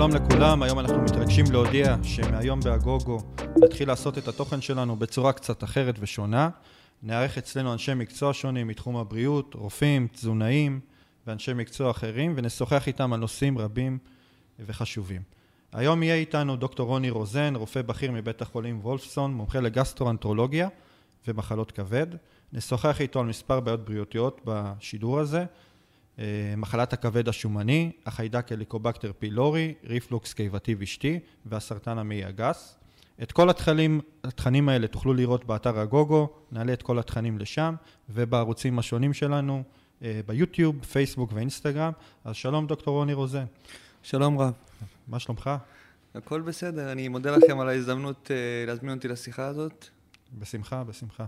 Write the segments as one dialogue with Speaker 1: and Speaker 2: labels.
Speaker 1: שלום לכולם, היום אנחנו מתרגשים להודיע שמהיום באגוגו נתחיל לעשות את התוכן שלנו בצורה קצת אחרת ושונה. נארח אצלנו אנשי מקצוע שונים מתחום הבריאות, רופאים, תזונאים ואנשי מקצוע אחרים, ונשוחח איתם על נושאים רבים וחשובים. היום יהיה איתנו דוקטור רוני רוזן, רופא בכיר מבית החולים וולפסון, מומחה לגסטרואנטרולוגיה ומחלות כבד. נשוחח איתו על מספר בעיות בריאותיות בשידור הזה, מחלת הכבד השומני, החיידק הליקובקטר פילורי, ריפלוקס קיבתי ושתי והסרטן המעי הגס. את כל התכנים, התכנים האלה תוכלו לראות באתר הגוגו, נעלה את כל התכנים לשם ובערוצים השונים שלנו אה, ביוטיוב, פייסבוק ואינסטגרם. אז שלום דוקטור רוני רוזן.
Speaker 2: שלום רב.
Speaker 1: מה שלומך?
Speaker 2: הכל בסדר, אני מודה לכם על ההזדמנות אה, להזמין אותי לשיחה הזאת.
Speaker 1: בשמחה, בשמחה.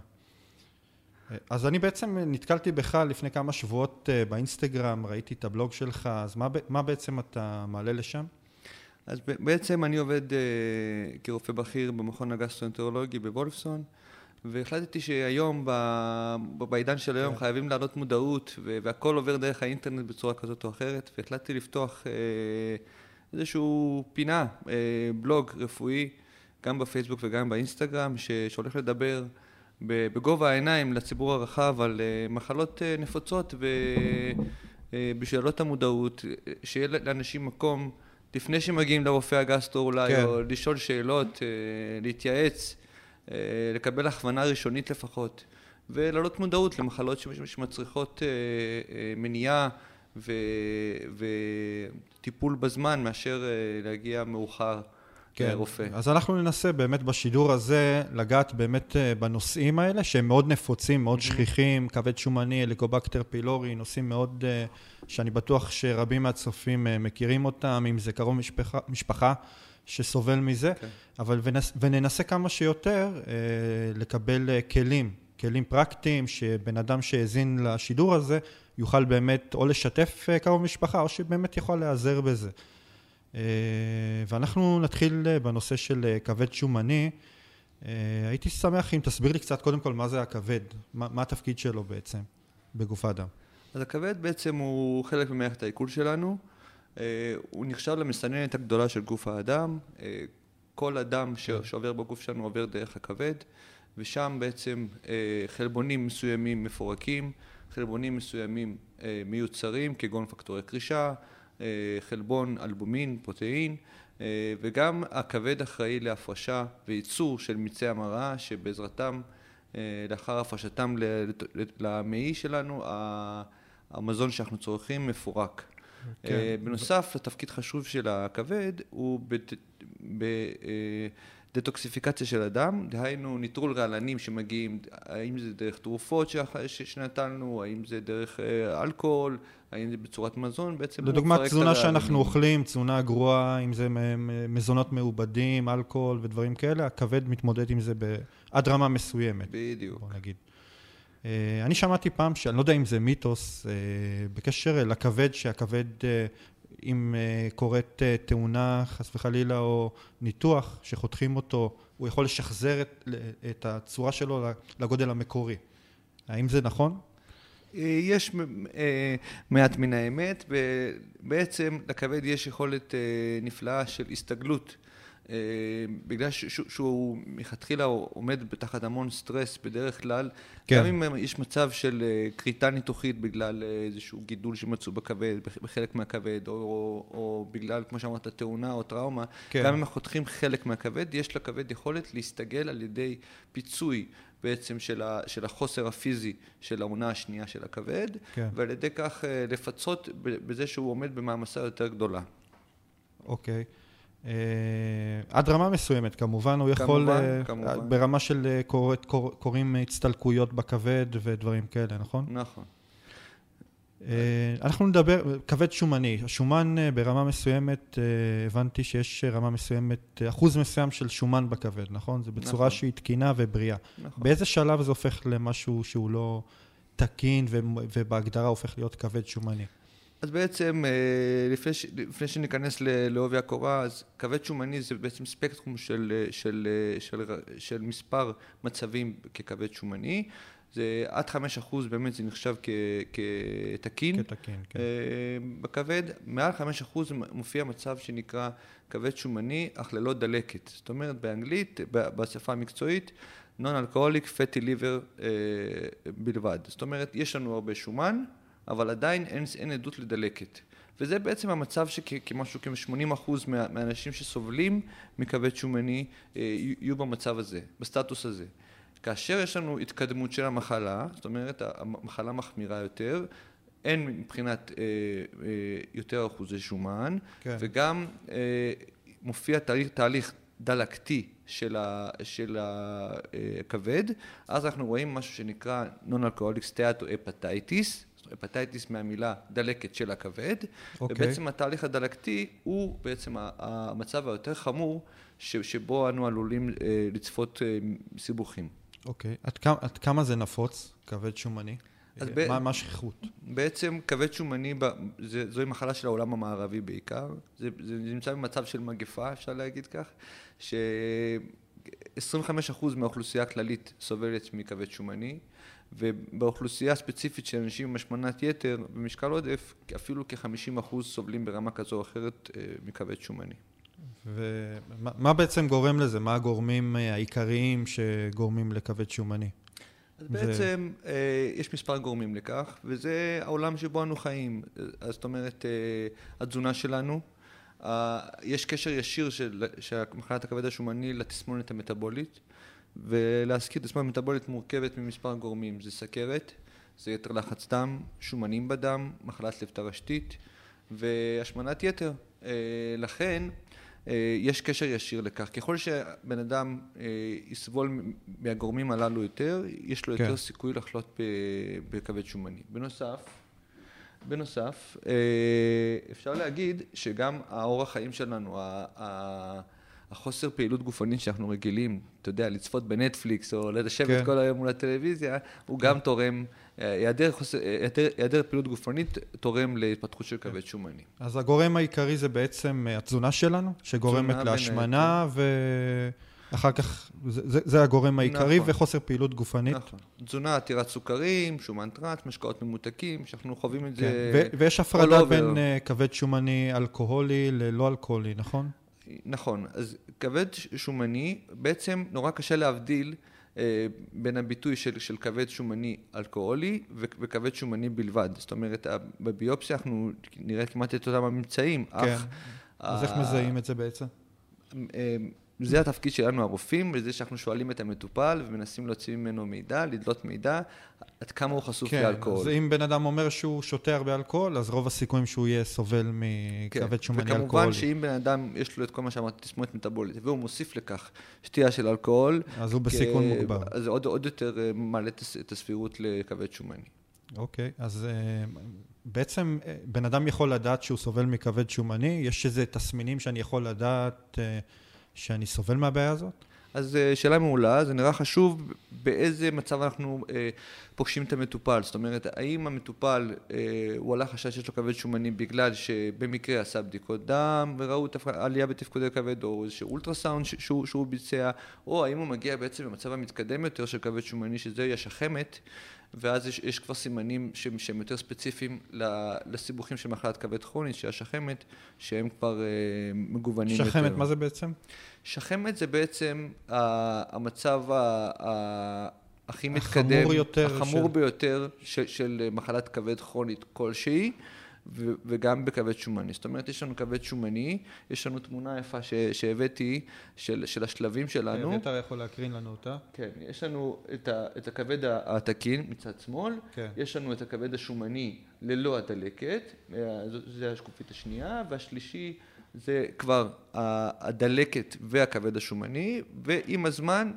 Speaker 1: אז אני בעצם נתקלתי בך לפני כמה שבועות אה, באינסטגרם, ראיתי את הבלוג שלך, אז מה, מה בעצם אתה מעלה לשם?
Speaker 2: אז בעצם אני עובד uh, כרופא בכיר במכון הגסטרואנטרולוגי בוולפסון, והחלטתי שהיום, בעידן של היום, כן. חייבים להעלות מודעות, והכל עובר דרך האינטרנט בצורה כזאת או אחרת, והחלטתי לפתוח uh, איזשהו פינה, uh, בלוג רפואי, גם בפייסבוק וגם באינסטגרם, שהולך לדבר בגובה העיניים לציבור הרחב על אה, מחלות אה, נפוצות ובשאלות אה, המודעות, שיהיה לאנשים מקום לפני שמגיעים לרופא הגסטרו אולי, כן. או לשאול שאלות, להתייעץ, לקבל הכוונה ראשונית לפחות, ולהעלות מודעות למחלות שמצריכות מניעה וטיפול בזמן מאשר להגיע מאוחר. כן. רופא.
Speaker 1: אז אנחנו ננסה באמת בשידור הזה לגעת באמת אה, בנושאים האלה, שהם מאוד נפוצים, מאוד mm-hmm. שכיחים, כבד שומני, אליקובקטר פילורי, נושאים מאוד, אה, שאני בטוח שרבים מהצופים אה, מכירים אותם, אם זה קרוב משפחה, משפחה שסובל מזה, כן. אבל ונס, וננסה כמה שיותר לקבל כלים, כלים פרקטיים, שבן אדם שהאזין לשידור הזה יוכל באמת או לשתף קרוב משפחה, או שבאמת יכול להיעזר בזה. אה, ואנחנו נתחיל אה, בנושא של אה, כבד שומני. הייתי שמח אם תסביר לי קצת קודם כל מה זה הכבד, מה, מה התפקיד שלו בעצם בגוף האדם.
Speaker 2: אז הכבד בעצם הוא חלק ממערכת העיכול שלנו, הוא נחשב למסננת הגדולה של גוף האדם, כל אדם כן. שעובר בגוף שלנו עובר דרך הכבד, ושם בעצם חלבונים מסוימים מפורקים, חלבונים מסוימים מיוצרים כגון פקטורי קרישה, חלבון, אלבומין, protein, אה, וגם הכבד אחראי להפרשה וייצור של מיצי המרה שבעזרתם אה, לאחר הפרשתם למעי שלנו המזון שאנחנו צורכים מפורק. כן. בנוסף לתפקיד חשוב של הכבד הוא דטוקסיפיקציה של הדם, דהיינו ניטרול רעלנים שמגיעים, האם זה דרך תרופות שנתנו, האם זה דרך אה, אלכוהול, האם זה בצורת מזון, בעצם
Speaker 1: לדוגמה תזונה שאנחנו אוכלים, תזונה גרועה, אם זה מזונות מעובדים, אלכוהול ודברים כאלה, הכבד מתמודד עם זה עד רמה מסוימת.
Speaker 2: בדיוק.
Speaker 1: בוא נגיד. אה, אני שמעתי פעם, שאני לא יודע אם זה מיתוס, אה, בקשר לכבד, שהכבד אם אה, קורית אה, תאונה, חס וחלילה, או ניתוח שחותכים אותו, הוא יכול לשחזר את, את הצורה שלו לגודל המקורי. האם זה נכון?
Speaker 2: אה, יש מעט מן האמת, בעצם לכבד יש יכולת נפלאה של הסתגלות אה, בגלל שהוא מלכתחילה עומד תחת המון סטרס בדרך כלל, כן. גם אם יש מצב של אה, כריתה ניתוחית בגלל אה, איזשהו גידול שמצאו בכבד, בחלק מהכבד, או, או, או בגלל, כמו שאמרת, תאונה או טראומה, כן. גם אם חותכים חלק מהכבד, יש לכבד יכולת להסתגל על ידי פיצוי בעצם של, ה, של החוסר הפיזי של העונה השנייה של הכבד, כן. ועל ידי כך לפצות בזה שהוא עומד במעמסה יותר גדולה.
Speaker 1: אוקיי. Okay. Uh, עד רמה מסוימת, כמובן, הוא יכול, כמובן, uh, כמובן. ברמה של uh, קור, קור, קוראים הצטלקויות בכבד ודברים כאלה, נכון?
Speaker 2: נכון.
Speaker 1: אנחנו נדבר, כבד שומני, השומן ברמה מסוימת, הבנתי שיש רמה מסוימת, אחוז מסוים של שומן בכבד, נכון? זה בצורה נכון. שהיא תקינה ובריאה. נכון. באיזה שלב זה הופך למשהו שהוא לא תקין ובהגדרה הופך להיות כבד שומני?
Speaker 2: אז בעצם, אה, לפני, ש, לפני שניכנס לעובי הקורה, אז כבד שומני זה בעצם ספקטרום של, של, של, של מספר מצבים ככבד שומני. זה עד 5% באמת זה נחשב כתקין.
Speaker 1: כתקין, כן.
Speaker 2: אה, בכבד, מעל 5% מופיע מצב שנקרא כבד שומני, אך ללא דלקת. זאת אומרת, באנגלית, בשפה המקצועית, non-alcoholic fatty liver אה, בלבד. זאת אומרת, יש לנו הרבה שומן, אבל עדיין אין, אין עדות לדלקת. וזה בעצם המצב שכמשהו כ-80% מהאנשים שסובלים מכבד שומני אה, יהיו במצב הזה, בסטטוס הזה. כאשר יש לנו התקדמות של המחלה, זאת אומרת המחלה מחמירה יותר, אין מבחינת אה, אה, יותר אחוזי שומן, כן. וגם אה, מופיע תהליך, תהליך דלקתי של, ה, של הכבד, אז אנחנו רואים משהו שנקרא Non-Alcoholic Steatohepatitis, הפטיטיס מהמילה דלקת של הכבד, okay. אוקיי. ובעצם התהליך הדלקתי הוא בעצם המצב היותר חמור שבו אנו עלולים אה, לצפות אה, סיבוכים.
Speaker 1: אוקיי. Okay. עד, כמה, עד כמה זה נפוץ, כבד שומני? מה, מה השכיחות?
Speaker 2: בעצם כבד שומני, זה, זוהי מחלה של העולם המערבי בעיקר. זה, זה נמצא במצב של מגפה, אפשר להגיד כך, ש-25% מהאוכלוסייה הכללית סובלת מכבד שומני, ובאוכלוסייה הספציפית של אנשים עם השמנת יתר במשקל עודף, אפילו כ-50% סובלים ברמה כזו או אחרת אה, מכבד שומני.
Speaker 1: ומה בעצם גורם לזה? מה הגורמים אה, העיקריים שגורמים לכבד שומני?
Speaker 2: אז בעצם ו... אה, יש מספר גורמים לכך, וזה העולם שבו אנו חיים. אז זאת אומרת, התזונה שלנו, יש קשר ישיר של, של מחלת הכבד השומני לתסמונת המטבולית. ולהזכיר, תסמונת מטבולית מורכבת ממספר גורמים, זה סכרת, זה יתר לחץ דם, שומנים בדם, מחלת לב תרשתית והשמנת יתר. אה, לכן אה, יש קשר ישיר לכך. ככל שבן אדם אה, יסבול מהגורמים הללו יותר, יש לו כן. יותר סיכוי לחלות בכבד שומני. בנוסף, בנוסף, אפשר להגיד שגם האורח חיים שלנו, החוסר פעילות גופנית שאנחנו רגילים, אתה יודע, לצפות בנטפליקס או לשבת כן. כל היום מול הטלוויזיה, הוא גם תורם, היעדר, חוסר, היעדר פעילות גופנית תורם להתפתחות של כבד שומני.
Speaker 1: אז הגורם העיקרי זה בעצם התזונה שלנו, שגורמת להשמנה ו... אחר כך, זה, זה הגורם העיקרי נכון. וחוסר פעילות גופנית. נכון.
Speaker 2: תזונה עתירת סוכרים, שומן טראנס, משקאות ממותקים, שאנחנו חווים את כן. זה...
Speaker 1: ו- ויש הפרדה בין uh, כבד שומני אלכוהולי ללא אלכוהולי, נכון?
Speaker 2: נכון, אז כבד שומני, בעצם נורא קשה להבדיל אה, בין הביטוי של, של כבד שומני אלכוהולי וכבד שומני בלבד. זאת אומרת, בביופסיה אנחנו נראה כמעט את אותם הממצאים,
Speaker 1: כן. אך... אז איך מזהים את זה בעצם?
Speaker 2: זה התפקיד שלנו הרופאים, בזה שאנחנו שואלים את המטופל ומנסים להוציא ממנו מידע, לדלות מידע, עד כמה הוא חשוף כן, לאלכוהול.
Speaker 1: אז אם בן אדם אומר שהוא שותה הרבה אלכוהול, אז רוב הסיכויים שהוא יהיה סובל מכבד כן. שומני אלכוהולי.
Speaker 2: וכמובן שאם בן אדם יש לו את כל מה שאמרתי, תסמונת מטבולית, והוא מוסיף לכך שתייה של אלכוהול,
Speaker 1: אז הוא בסיכון כ... מוגבר.
Speaker 2: אז עוד, עוד יותר אה, מעלה את הסבירות לכבד שומני.
Speaker 1: אוקיי, אז אה, בעצם אה, בן אדם יכול לדעת שהוא סובל מכבד שומני? יש איזה תסמינים שאני יכול לדעת... שאני סובל מהבעיה הזאת?
Speaker 2: אז אה, שאלה מעולה, זה נראה חשוב באיזה מצב אנחנו אה, פוגשים את המטופל. זאת אומרת, האם המטופל, אה, הוא עלה חשש שיש לו כבד שומני בגלל שבמקרה עשה בדיקות דם וראו עלייה בתפקודי כבד, או איזשהו אולטרסאונד שהוא, שהוא ביצע, או האם הוא מגיע בעצם במצב המתקדם יותר של כבד שומני, שזה השחמת, ואז יש, יש כבר סימנים שהם, שהם יותר ספציפיים לסיבוכים של מחלת כבד כרונית, שהיא השחמת, שהם כבר אה, מגוונים
Speaker 1: שחמת, יותר. שחמת, מה זה בעצם?
Speaker 2: שחמת זה בעצם המצב ה, ה, הכי מתקדם, החמור, יותר החמור של... ביותר של, של מחלת כבד כרונית כלשהי. ו- וגם בכבד שומני. זאת אומרת, יש לנו כבד שומני, יש לנו תמונה יפה ש- שהבאתי של, של השלבים שלנו.
Speaker 1: אתה יכול להקרין לנו אותה.
Speaker 2: כן, יש לנו את, ה- את הכבד התקין מצד שמאל, כן. יש לנו את הכבד השומני ללא הדלקת, אה, זו השקופית השנייה, והשלישי זה כבר הדלקת והכבד השומני, ועם הזמן,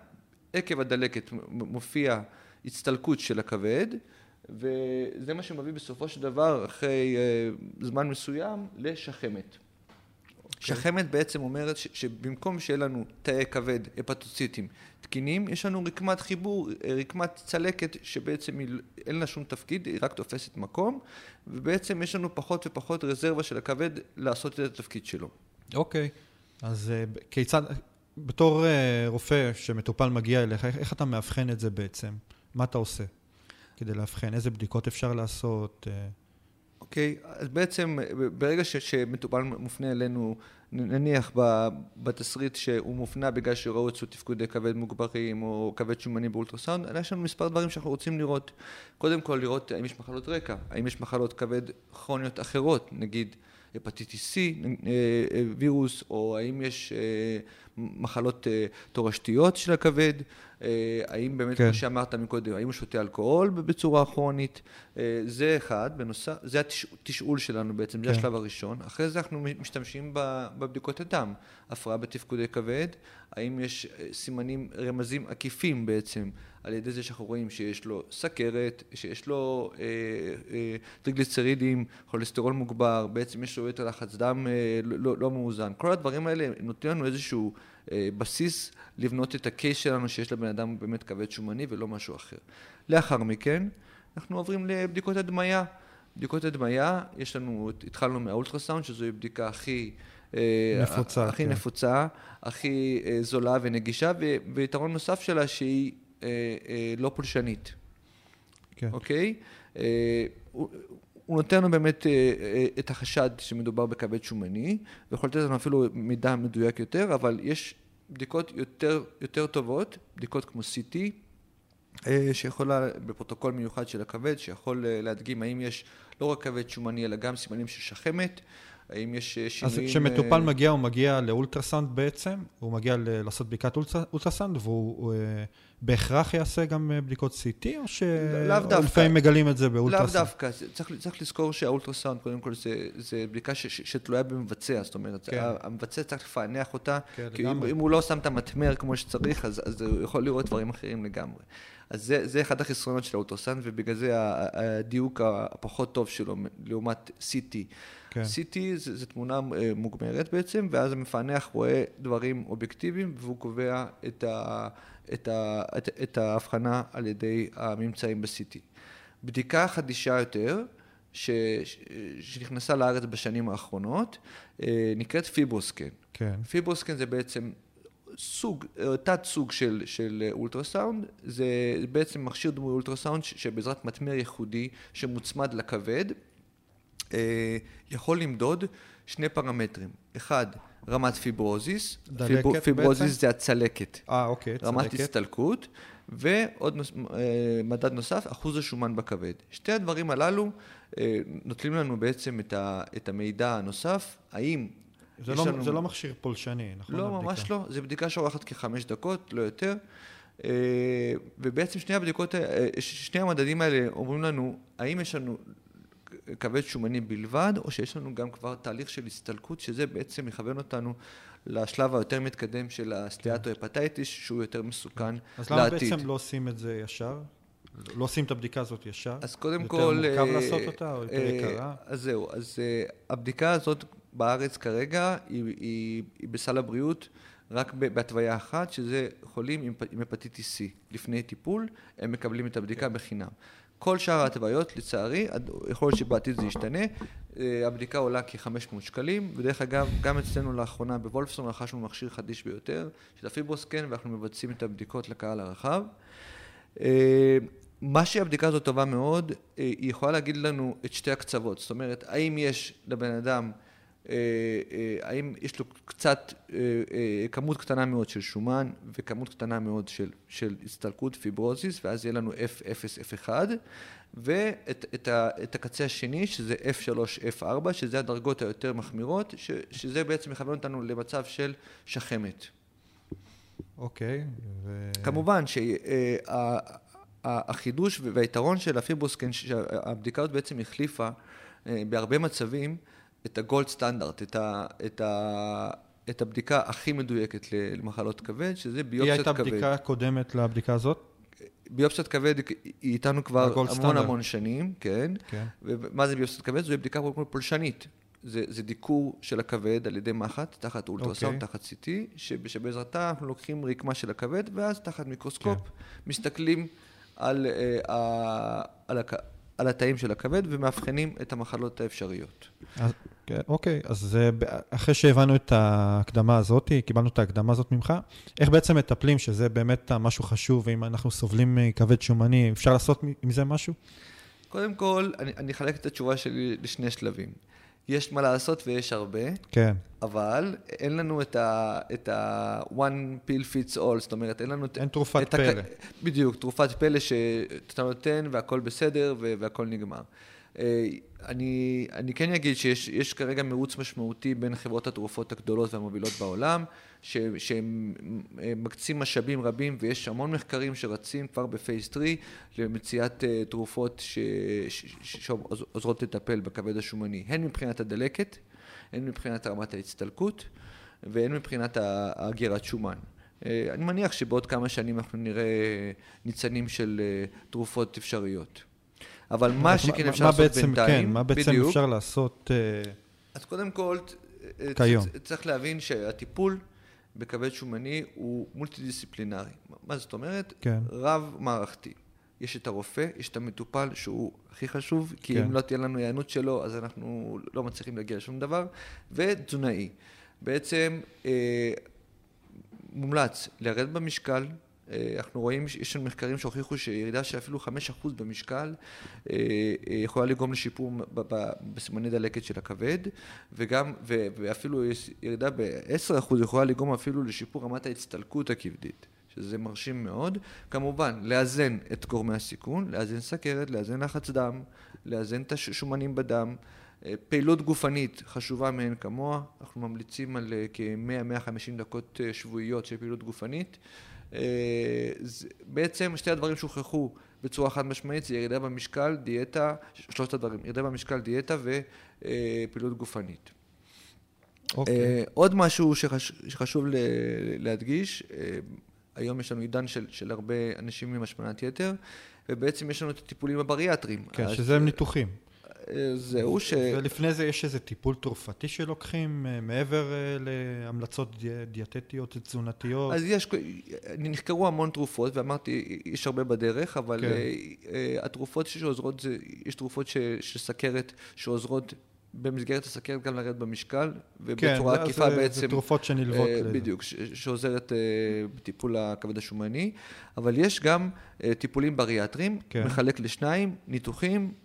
Speaker 2: עקב הדלקת מופיע הצטלקות של הכבד. וזה מה שמביא בסופו של דבר, אחרי uh, זמן מסוים, לשחמת. Okay. אוקיי. שחמת בעצם אומרת ש, שבמקום שיהיה לנו תאי כבד, הפטוציטים תקינים, יש לנו רקמת חיבור, רקמת צלקת שבעצם היא, אין לה שום תפקיד, היא רק תופסת מקום, ובעצם יש לנו פחות ופחות רזרבה של הכבד לעשות את התפקיד שלו.
Speaker 1: אוקיי, okay. אז uh, כיצד, בתור uh, רופא שמטופל מגיע אליך, איך, איך אתה מאבחן את זה בעצם? מה אתה עושה? כדי לאבחן? איזה בדיקות אפשר לעשות? אה,
Speaker 2: אוקיי, okay, אז בעצם ברגע ש, שמטופל מופנה אלינו, נניח בתסריט שהוא מופנה בגלל שראו אצלו תפקודי כבד מוגברים או כבד שומני באולטרסאונד, יש לנו מספר דברים שאנחנו רוצים לראות. קודם כל לראות האם יש מחלות רקע, האם יש מחלות כבד כרוניות אחרות, נגיד הפטיטיס C, אה, אה, וירוס, או האם יש מחלות תורשתיות של הכבד, האם באמת, כן. כמו שאמרת מקודם, האם הוא שותה אלכוהול בצורה כרונית, זה אחד, בנוסף, זה התשאול שלנו בעצם, כן. זה השלב הראשון. אחרי זה אנחנו משתמשים בבדיקות הדם, הפרעה בתפקודי כבד, האם יש סימנים, רמזים עקיפים בעצם, על ידי זה שאנחנו רואים שיש לו סכרת, שיש לו אה, אה, טריגליצרידים, כולסטרול מוגבר, בעצם יש לו יותר לחץ דם אה, לא, לא, לא מאוזן. כל הדברים האלה נותנים לנו איזשהו אה, בסיס לבנות את הקייס שלנו שיש לבן אדם באמת כבד שומני ולא משהו אחר. לאחר מכן אנחנו עוברים לבדיקות הדמיה. בדיקות הדמיה, יש לנו, התחלנו מהאולטרסאונד, שזוהי בדיקה הכי...
Speaker 1: אה, נפוצה,
Speaker 2: הכי כן. נפוצה, הכי אה, זולה ונגישה, ויתרון נוסף שלה שהיא אה, לא פולשנית. כן. אוקיי? אה, הוא, נותן לנו באמת את החשד שמדובר בכבד שומני, ויכול לתת לנו אפילו מידע מדויק יותר, אבל יש בדיקות יותר, יותר טובות, בדיקות כמו CT, שיכולה, בפרוטוקול מיוחד של הכבד, שיכול להדגים האם יש לא רק כבד שומני, אלא גם סימנים של שחמת, האם יש שינויים...
Speaker 1: אז כשמטופל מגיע, הוא מגיע לאולטרסאונד בעצם, הוא מגיע לעשות בדיקת אולטרסאונד, והוא בהכרח יעשה גם אה, בדיקות CT, או שלפעמים מגלים את זה באולטרסאונד?
Speaker 2: לאו דווקא, צריך, צריך לזכור שהאולטרסאונד, קודם כל, זה, זה בדיקה ש, ש, שתלויה במבצע, זאת אומרת, כן. המבצע צריך לפענח אותה, כן, כי אם, אם הוא לא שם את המטמר כמו שצריך, אז, אז הוא יכול לראות דברים אחרים לגמרי. אז זה, זה אחד החסרונות של האולטרסאונד, ובגלל זה הדיוק הפחות טוב שלו לעומת CT. כן. CT זה, זה תמונה אה, מוגמרת בעצם, ואז המפענח רואה דברים אובייקטיביים, והוא קובע את ה... את, ה, את, את ההבחנה על ידי הממצאים ב-CT. בדיקה חדישה יותר, ש, שנכנסה לארץ בשנים האחרונות, אה, נקראת פיברוסקן. כן. פיברוסקן זה בעצם סוג, תת סוג של, של אולטרסאונד, זה בעצם מכשיר דמוי אולטרסאונד שבעזרת מתמר ייחודי שמוצמד לכבד, אה, יכול למדוד שני פרמטרים. אחד, רמת פיברוזיס.
Speaker 1: דלקת פיב...
Speaker 2: פיברוזיס בעצם? זה הצלקת.
Speaker 1: אה, אוקיי,
Speaker 2: צלקת. רמת הסתלקות, ועוד נוס... אה, מדד נוסף, אחוז השומן בכבד. שתי הדברים הללו אה, נותנים לנו בעצם את, ה... את המידע הנוסף, האם
Speaker 1: זה לא, לנו... זה לא מכשיר פולשני, נכון?
Speaker 2: לא, ממש הבדיקה. לא. זו בדיקה שאורכת כחמש דקות, לא יותר. אה, ובעצם שני הבדיקות, שני המדדים האלה אומרים לנו, האם יש לנו כבד שומני בלבד, או שיש לנו גם כבר תהליך של הסתלקות, שזה בעצם מכוון אותנו לשלב היותר מתקדם של הסטיאטו-הפטייטיס, שהוא יותר מסוכן לעתיד.
Speaker 1: אז למה בעצם לא עושים את זה ישר? לא עושים את הבדיקה הזאת ישר?
Speaker 2: אז קודם כל...
Speaker 1: יותר מורכב אה, לעשות אותה או יותר אה, יקרה?
Speaker 2: אז זהו, אז אה, הבדיקה הזאת בארץ כרגע היא, היא, היא בסל הבריאות רק בהתוויה אחת, שזה חולים עם הפטיטיס C. לפני טיפול, הם מקבלים את הבדיקה בחינם. כל שאר ההתוויות, לצערי, יכול להיות שבעתיד זה ישתנה, אה, הבדיקה עולה כ-500 שקלים, ודרך אגב, גם אצלנו לאחרונה בוולפסון רכשנו מכשיר חדיש ביותר, של הפיברוסקן, ואנחנו מבצעים את הבדיקות לקהל הרחב. אה, מה שהבדיקה הזאת טובה מאוד, אה, היא יכולה להגיד לנו את שתי הקצוות, זאת אומרת, האם יש לבן אדם האם יש לו קצת, אה, כמות קטנה מאוד של שומן וכמות קטנה מאוד של, של הסתלקות פיברוזיס, ואז יהיה לנו F0, F1, ואת את, את הקצה השני, שזה F3, F4, שזה הדרגות היותר מחמירות, ש, שזה בעצם מכוון אותנו למצב של שחמת.
Speaker 1: אוקיי.
Speaker 2: ו... כמובן שהחידוש והיתרון של הפיברוסקן, שהבדיקה הזאת בעצם החליפה בהרבה מצבים, את הגולד סטנדרט, את, ה, את, ה, את הבדיקה הכי מדויקת למחלות כבד, שזה ביופסיית כבד.
Speaker 1: היא הייתה בדיקה קודמת לבדיקה הזאת?
Speaker 2: ביופסיית כבד היא איתנו כבר המון סטנדרט. המון שנים, כן. כן. ומה זה ביופסיית כבד? זו בדיקה פולשנית. זה, זה דיקור של הכבד על ידי מחט, תחת אולטרסאונד, okay. אוקיי. תחת CT, שבעזרתה אנחנו לוקחים רקמה של הכבד, ואז תחת מיקרוסקופ כן. מסתכלים על, uh, על, על התאים של הכבד ומאבחנים את המחלות האפשריות. אז,
Speaker 1: כן, אוקיי, אז אחרי שהבנו את ההקדמה הזאת, קיבלנו את ההקדמה הזאת ממך, איך בעצם מטפלים, שזה באמת משהו חשוב, ואם אנחנו סובלים מכבד שומני, אפשר לעשות עם זה משהו?
Speaker 2: קודם כל, אני אחלק את התשובה שלי לשני שלבים. יש מה לעשות ויש הרבה,
Speaker 1: כן.
Speaker 2: אבל אין לנו את ה, את ה- one pill fits all, זאת אומרת, אין לנו...
Speaker 1: אין תרופת
Speaker 2: את
Speaker 1: פלא.
Speaker 2: הק... בדיוק, תרופת פלא שאתה נותן והכל בסדר והכל נגמר. אה, אני, אני כן אגיד שיש יש כרגע מירוץ משמעותי בין חברות התרופות הגדולות והמובילות בעולם, שהם מקצים משאבים רבים ויש המון מחקרים שרצים כבר בפייס 3 למציאת אה, תרופות שעוזרות לטפל בכבד השומני, הן מבחינת הדלקת, הן מבחינת רמת ההצטלקות והן מבחינת הגירת שומן. אה, אני מניח שבעוד כמה שנים אנחנו נראה ניצנים של תרופות אפשריות. אבל מה שכן אפשר לעשות בינתיים,
Speaker 1: כן, מה בעצם
Speaker 2: בדיוק,
Speaker 1: אפשר לעשות אה,
Speaker 2: אז קודם כל,
Speaker 1: כיום.
Speaker 2: צ- צריך להבין שהטיפול בכבד שומני הוא מולטי דיסציפלינרי. מה זאת אומרת?
Speaker 1: כן.
Speaker 2: רב מערכתי. יש את הרופא, יש את המטופל שהוא הכי חשוב, כי
Speaker 1: כן.
Speaker 2: אם לא תהיה לנו היענות שלו, אז אנחנו לא מצליחים להגיע לשום דבר, ותזונאי. בעצם אה, מומלץ לרדת במשקל, אה, אנחנו רואים, יש לנו מחקרים שהוכיחו שירידה של אפילו 5% במשקל אה, אה, יכולה לגרום לשיפור בסימני דלקת של הכבד, וגם, ואפילו ירידה ב-10% יכולה לגרום אפילו לשיפור רמת ההצטלקות הכבדית. שזה מרשים מאוד. כמובן, לאזן את גורמי הסיכון, לאזן סכרת, לאזן לחץ דם, לאזן את השומנים בדם. אה, פעילות גופנית חשובה מאין כמוה, אנחנו ממליצים על אה, כ-100-150 דקות אה, שבועיות של פעילות גופנית. אה, בעצם שתי הדברים שהוכחו בצורה חד משמעית זה ירידה במשקל, דיאטה, שלושת הדברים, ירידה במשקל, דיאטה ופעילות גופנית.
Speaker 1: אוקיי.
Speaker 2: אה, עוד משהו שחש, שחשוב להדגיש, אה, היום יש לנו עידן של, של הרבה אנשים עם השמנת יתר, ובעצם יש לנו את הטיפולים הבריאטריים.
Speaker 1: כן,
Speaker 2: אז,
Speaker 1: שזה הם ניתוחים.
Speaker 2: אה, זהו, ש...
Speaker 1: ולפני זה יש איזה טיפול תרופתי שלוקחים, אה, מעבר אה, להמלצות די- דיאטטיות, תזונתיות.
Speaker 2: אז יש, נחקרו המון תרופות, ואמרתי, יש הרבה בדרך, אבל
Speaker 1: כן.
Speaker 2: כן. התרופות שעוזרות, יש תרופות ש, של סכרת שעוזרות במסגרת הסכרת גם לרדת במשקל, ובצורה
Speaker 1: כן,
Speaker 2: עקיפה
Speaker 1: זה,
Speaker 2: בעצם...
Speaker 1: זה תרופות שנלוות
Speaker 2: אה. בדיוק, ש- שעוזרת אה, בטיפול הכבד השומני, אבל יש גם אה, טיפולים בריאטריים,
Speaker 1: כן.
Speaker 2: מחלק לשניים, ניתוחים, אה,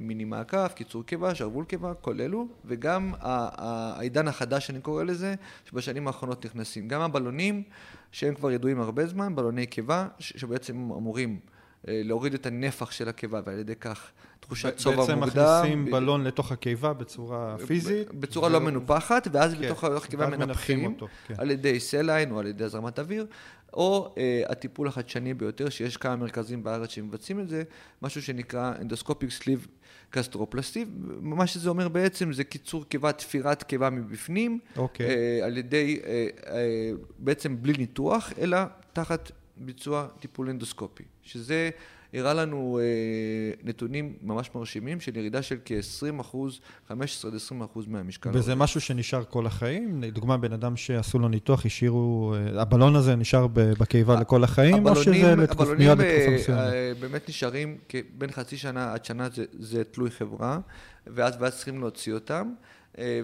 Speaker 2: מיני מעקף, קיצור קיבה, שרוול קיבה, כל אלו, וגם העידן החדש, אני קורא לזה, שבשנים האחרונות נכנסים. גם הבלונים, שהם כבר ידועים הרבה זמן, בלוני קיבה, שבעצם אמורים אה, להוריד את הנפח של הקיבה, ועל ידי כך תחושת שובע
Speaker 1: בעצם
Speaker 2: מוקדם.
Speaker 1: מכניסים בלון לתוך הקיבה בצורה פיזית.
Speaker 2: בצורה לא מנופחת, ואז
Speaker 1: כן,
Speaker 2: בתוך הקיבה
Speaker 1: מנפחים אותו, כן.
Speaker 2: על ידי saline או על ידי הזרמת אוויר, או אה, הטיפול החדשני ביותר, שיש כמה מרכזים בארץ שמבצעים את זה, משהו שנקרא endoscopic sleeve gastroplasty, מה שזה אומר בעצם זה קיצור קיבה, תפירת קיבה מבפנים,
Speaker 1: אוקיי.
Speaker 2: אה, על ידי, אה, בעצם בלי ניתוח, אלא תחת ביצוע טיפול אנדוסקופי, שזה הראה לנו אה, נתונים ממש מרשימים של ירידה של כ-20 אחוז, 15 עד 20 אחוז מהמשקל.
Speaker 1: וזה משהו שנשאר כל החיים? לדוגמה, בן אדם שעשו לו ניתוח, השאירו... אה, הבלון הזה נשאר בקיבה לכל החיים, או שזה לתקופ-
Speaker 2: הבלונים
Speaker 1: מיד
Speaker 2: אה,
Speaker 1: לתקופה מסוימת?
Speaker 2: אה, באמת נשארים בין חצי שנה עד שנה, זה, זה תלוי חברה, ואז, ואז צריכים להוציא אותם.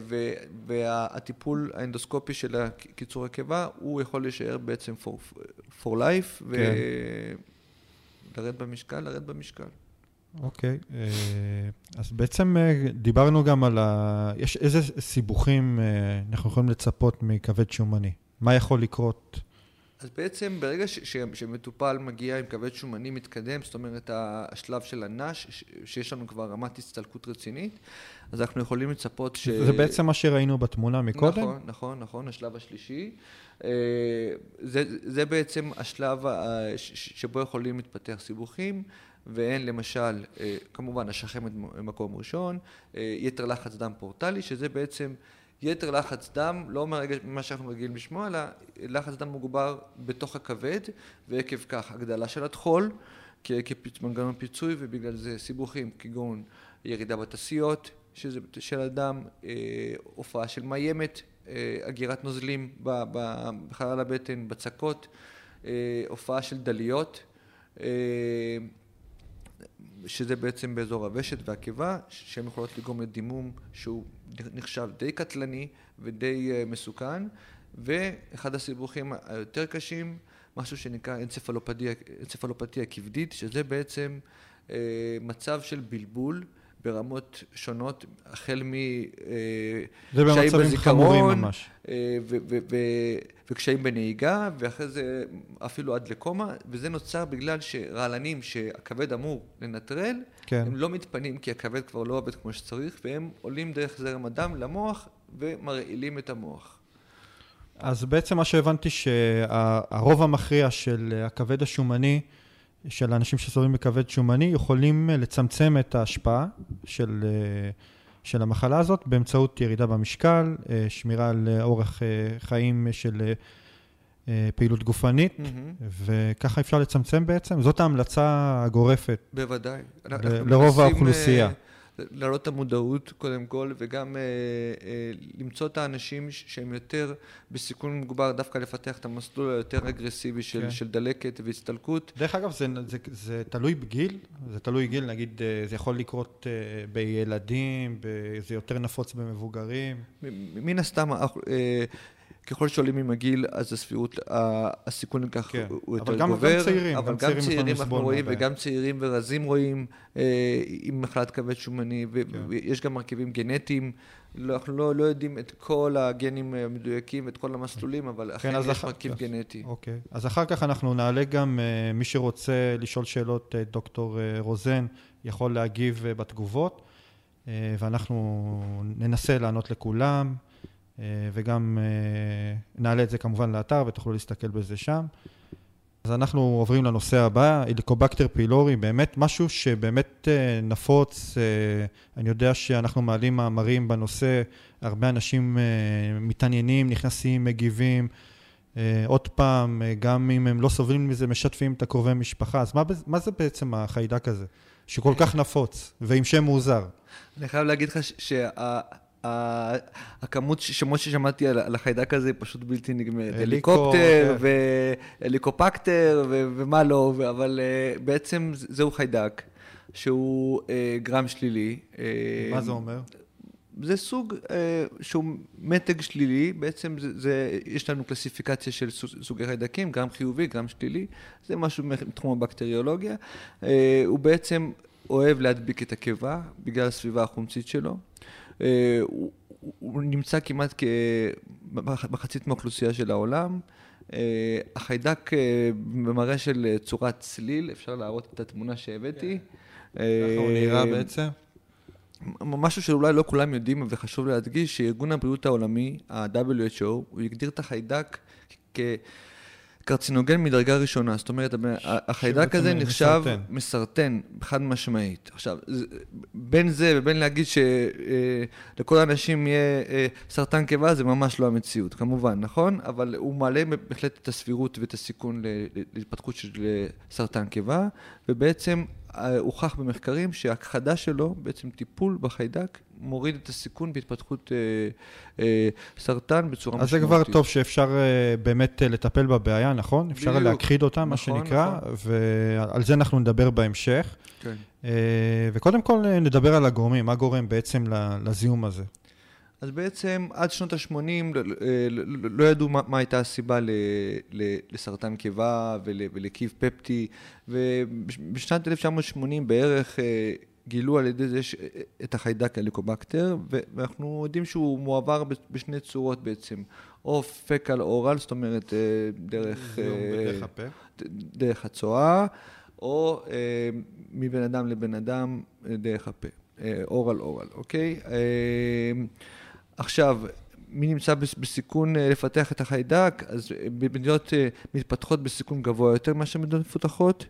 Speaker 2: ו- והטיפול האנדוסקופי של קיצור הקיבה, הוא יכול להישאר בעצם for, for life,
Speaker 1: כן.
Speaker 2: ולרדת במשקל, לרדת במשקל.
Speaker 1: אוקיי. אה, אז בעצם אה, דיברנו גם על ה... יש איזה סיבוכים אה, אנחנו יכולים לצפות מכבד שומני? מה יכול לקרות?
Speaker 2: אז בעצם ברגע ש- ש- שמטופל מגיע עם כבד שומני מתקדם, זאת אומרת השלב של הנש, ש- שיש לנו כבר רמת הצטלקות רצינית, אז אנחנו יכולים לצפות ש...
Speaker 1: זה בעצם מה שראינו בתמונה מקודם?
Speaker 2: נכון, נכון, נכון, השלב השלישי. אה, זה, זה בעצם השלב ה- ש- ש- שבו יכולים להתפתח סיבוכים, והן למשל, אה, כמובן, השחמת במקום ראשון, אה, יתר לחץ דם פורטלי, שזה בעצם יתר לחץ דם, לא מהרגע, ממה שאנחנו רגילים לשמוע, אלא לחץ דם מוגבר בתוך הכבד, ועקב כך הגדלה של הטחול, כמנגנון פיצוי, ובגלל זה סיבוכים כגון ירידה בתסיות שזה של הדם, אה, הופעה של מיימת, אה, אגירת נוזלים בחלל הבטן, בצקות, אה, הופעה של דליות, אה, שזה בעצם באזור הוושט והקיבה, שהן יכולות לגרום לדימום שהוא נחשב די קטלני ודי אה, מסוכן, ואחד הסיבוכים היותר קשים, משהו שנקרא אנצפלופתיה כבדית, שזה בעצם אה, מצב של בלבול ברמות שונות, החל
Speaker 1: מקשיים בזיכרון,
Speaker 2: אה, וקשיים בנהיגה, ואחרי זה אפילו עד לקומה, וזה נוצר בגלל שרעלנים שהכבד אמור לנטרל, כן. הם לא מתפנים כי הכבד כבר לא עובד כמו שצריך, והם עולים דרך זרם הדם למוח ומרעילים את המוח.
Speaker 1: אז בעצם מה שהבנתי שהרוב המכריע של הכבד השומני של אנשים שסובלים מכבד שומני יכולים אה, לצמצם את ההשפעה של, אה, של המחלה הזאת באמצעות ירידה במשקל, אה, שמירה על אורח חיים של פעילות גופנית, mm-hmm. וככה אפשר לצמצם בעצם. זאת ההמלצה הגורפת.
Speaker 2: בוודאי.
Speaker 1: ל- לרוב האוכלוסייה.
Speaker 2: להעלות את המודעות קודם כל, וגם אה, אה, למצוא את האנשים שהם יותר בסיכון מוגבר, דווקא לפתח את המסלול היותר אגרסיבי של, כן. של דלקת והסתלקות.
Speaker 1: דרך אגב, זה, זה, זה תלוי בגיל, זה תלוי גיל, נגיד, אה, זה יכול לקרות אה, בילדים, זה יותר נפוץ במבוגרים.
Speaker 2: מן הסתם, אה, ככל שעולים עם הגיל, אז הסבירות, הסיכון לכך כן. הוא יותר
Speaker 1: גובר.
Speaker 2: אבל
Speaker 1: גם, גם צעירים.
Speaker 2: אבל גם צעירים, צעירים אנחנו רואים, וגם צעירים ורזים רואים אה, עם מחלת כבד שומני, ויש כן. גם מרכיבים גנטיים. לא, אנחנו לא, לא יודעים את כל הגנים המדויקים, את כל המסלולים, אבל כן, אכן יש אחר, מרכיב כך, גנטי.
Speaker 1: אוקיי. אז אחר כך אנחנו נעלה גם, אה, מי שרוצה לשאול שאלות, אה, דוקטור רוזן יכול להגיב בתגובות, ואנחנו ננסה לענות לכולם. אה, וגם אה, נעלה את זה כמובן לאתר ותוכלו להסתכל בזה שם. אז אנחנו עוברים לנושא הבא, הליקובקטר פילורי, באמת משהו שבאמת אה, נפוץ, אני יודע שאנחנו מעלים מאמרים בנושא, הרבה אנשים מתעניינים, נכנסים, מגיבים, עוד פעם, גם אם הם לא סובלים מזה, משתפים את הקרובי משפחה, אז מה, מה זה בעצם החיידק הזה, שכל כך נפוץ, ועם שם מוזר?
Speaker 2: אני חייב להגיד לך שה... הכמות שמות ששמעתי על החיידק הזה היא פשוט בלתי נגמרת. הליקופטר כן. והליקופקטר ומה לא, אבל אה, בעצם זהו חיידק שהוא אה, גרם שלילי.
Speaker 1: אה, מה זה אומר?
Speaker 2: זה סוג שהוא מתג שלילי, בעצם זה, זה, יש לנו קלסיפיקציה של סוגי חיידקים, גם חיובי, גם שלילי, זה משהו מתחום הבקטריולוגיה. הוא בעצם אוהב להדביק את הקיבה בגלל הסביבה החומצית שלו. אה, הוא, הוא נמצא כמעט כמחצית מהאוכלוסייה של העולם. אה, החיידק אה, במראה של צורת צליל, אפשר להראות את התמונה שהבאתי.
Speaker 1: ככה הוא נראה בעצם?
Speaker 2: משהו שאולי לא כולם יודעים וחשוב להדגיש, שארגון הבריאות העולמי, ה-WHO, הוא הגדיר את החיידק כ... קרצינוגן מדרגה ראשונה, זאת אומרת, החיידק הזה נחשב מסרטן. מסרטן, חד משמעית. עכשיו, בין זה ובין להגיד שלכל אה, האנשים יהיה אה, סרטן קיבה, זה ממש לא המציאות, כמובן, נכון? אבל הוא מעלה בהחלט את הסבירות ואת הסיכון להתפתחות של אה, סרטן קיבה, ובעצם הוכח במחקרים שהכחדה שלו, בעצם טיפול בחיידק, מוריד את הסיכון בהתפתחות אה, אה, סרטן בצורה
Speaker 1: משמעותית. אז זה כבר טוב שאפשר אה, באמת אה, לטפל בבעיה, נכון? אפשר בדיוק. להכחיד אותה, מה נכון, שנקרא, נכון. ועל זה אנחנו נדבר בהמשך. כן. אה, וקודם כל אה, נדבר על הגורמים, מה גורם בעצם לזיהום הזה.
Speaker 2: אז בעצם עד שנות ה-80 לא, לא, לא ידעו מה, מה הייתה הסיבה ל, ל, לסרטן קיבה ול, ולקיב פפטי, ובשנת 1980 בערך גילו על ידי זה את החיידק הליקובקטר, ואנחנו יודעים שהוא מועבר בשני צורות בעצם, או פקל אורל, זאת אומרת דרך...
Speaker 1: בדרך הפה.
Speaker 2: דרך הצואה, או מבן אדם לבן אדם דרך הפה. אורל אורל, אוקיי? עכשיו, מי נמצא בסיכון אה, לפתח את החיידק, אז אה, במדינות אה, מתפתחות בסיכון גבוה יותר מאשר מדינות מפותחות,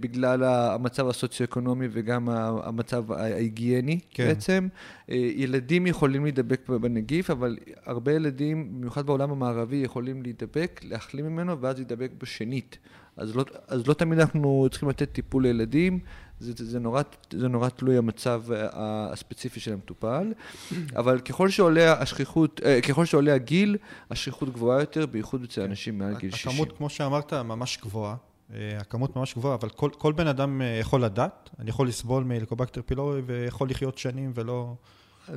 Speaker 2: בגלל המצב הסוציו-אקונומי וגם המצב ההיגייני כן. בעצם. ילדים יכולים להידבק בנגיף, אבל הרבה ילדים, במיוחד בעולם המערבי, יכולים להידבק, להחלים ממנו, ואז להידבק בשנית. אז לא, אז לא תמיד אנחנו צריכים לתת טיפול לילדים, זה, זה, נורא, זה נורא תלוי המצב אה, הספציפי של המטופל, אבל ככל שעולה השכיחות, אה, ככל שעולה הגיל, השכיחות גבוהה יותר, בייחוד אצל אנשים מעל גיל 60.
Speaker 1: הכמות, כמו שאמרת, ממש גבוהה. אה, הכמות ממש גבוהה, אבל כל, כל בן אדם יכול לדעת, אני יכול לסבול מליקובקטר פילורי ויכול לחיות שנים ולא...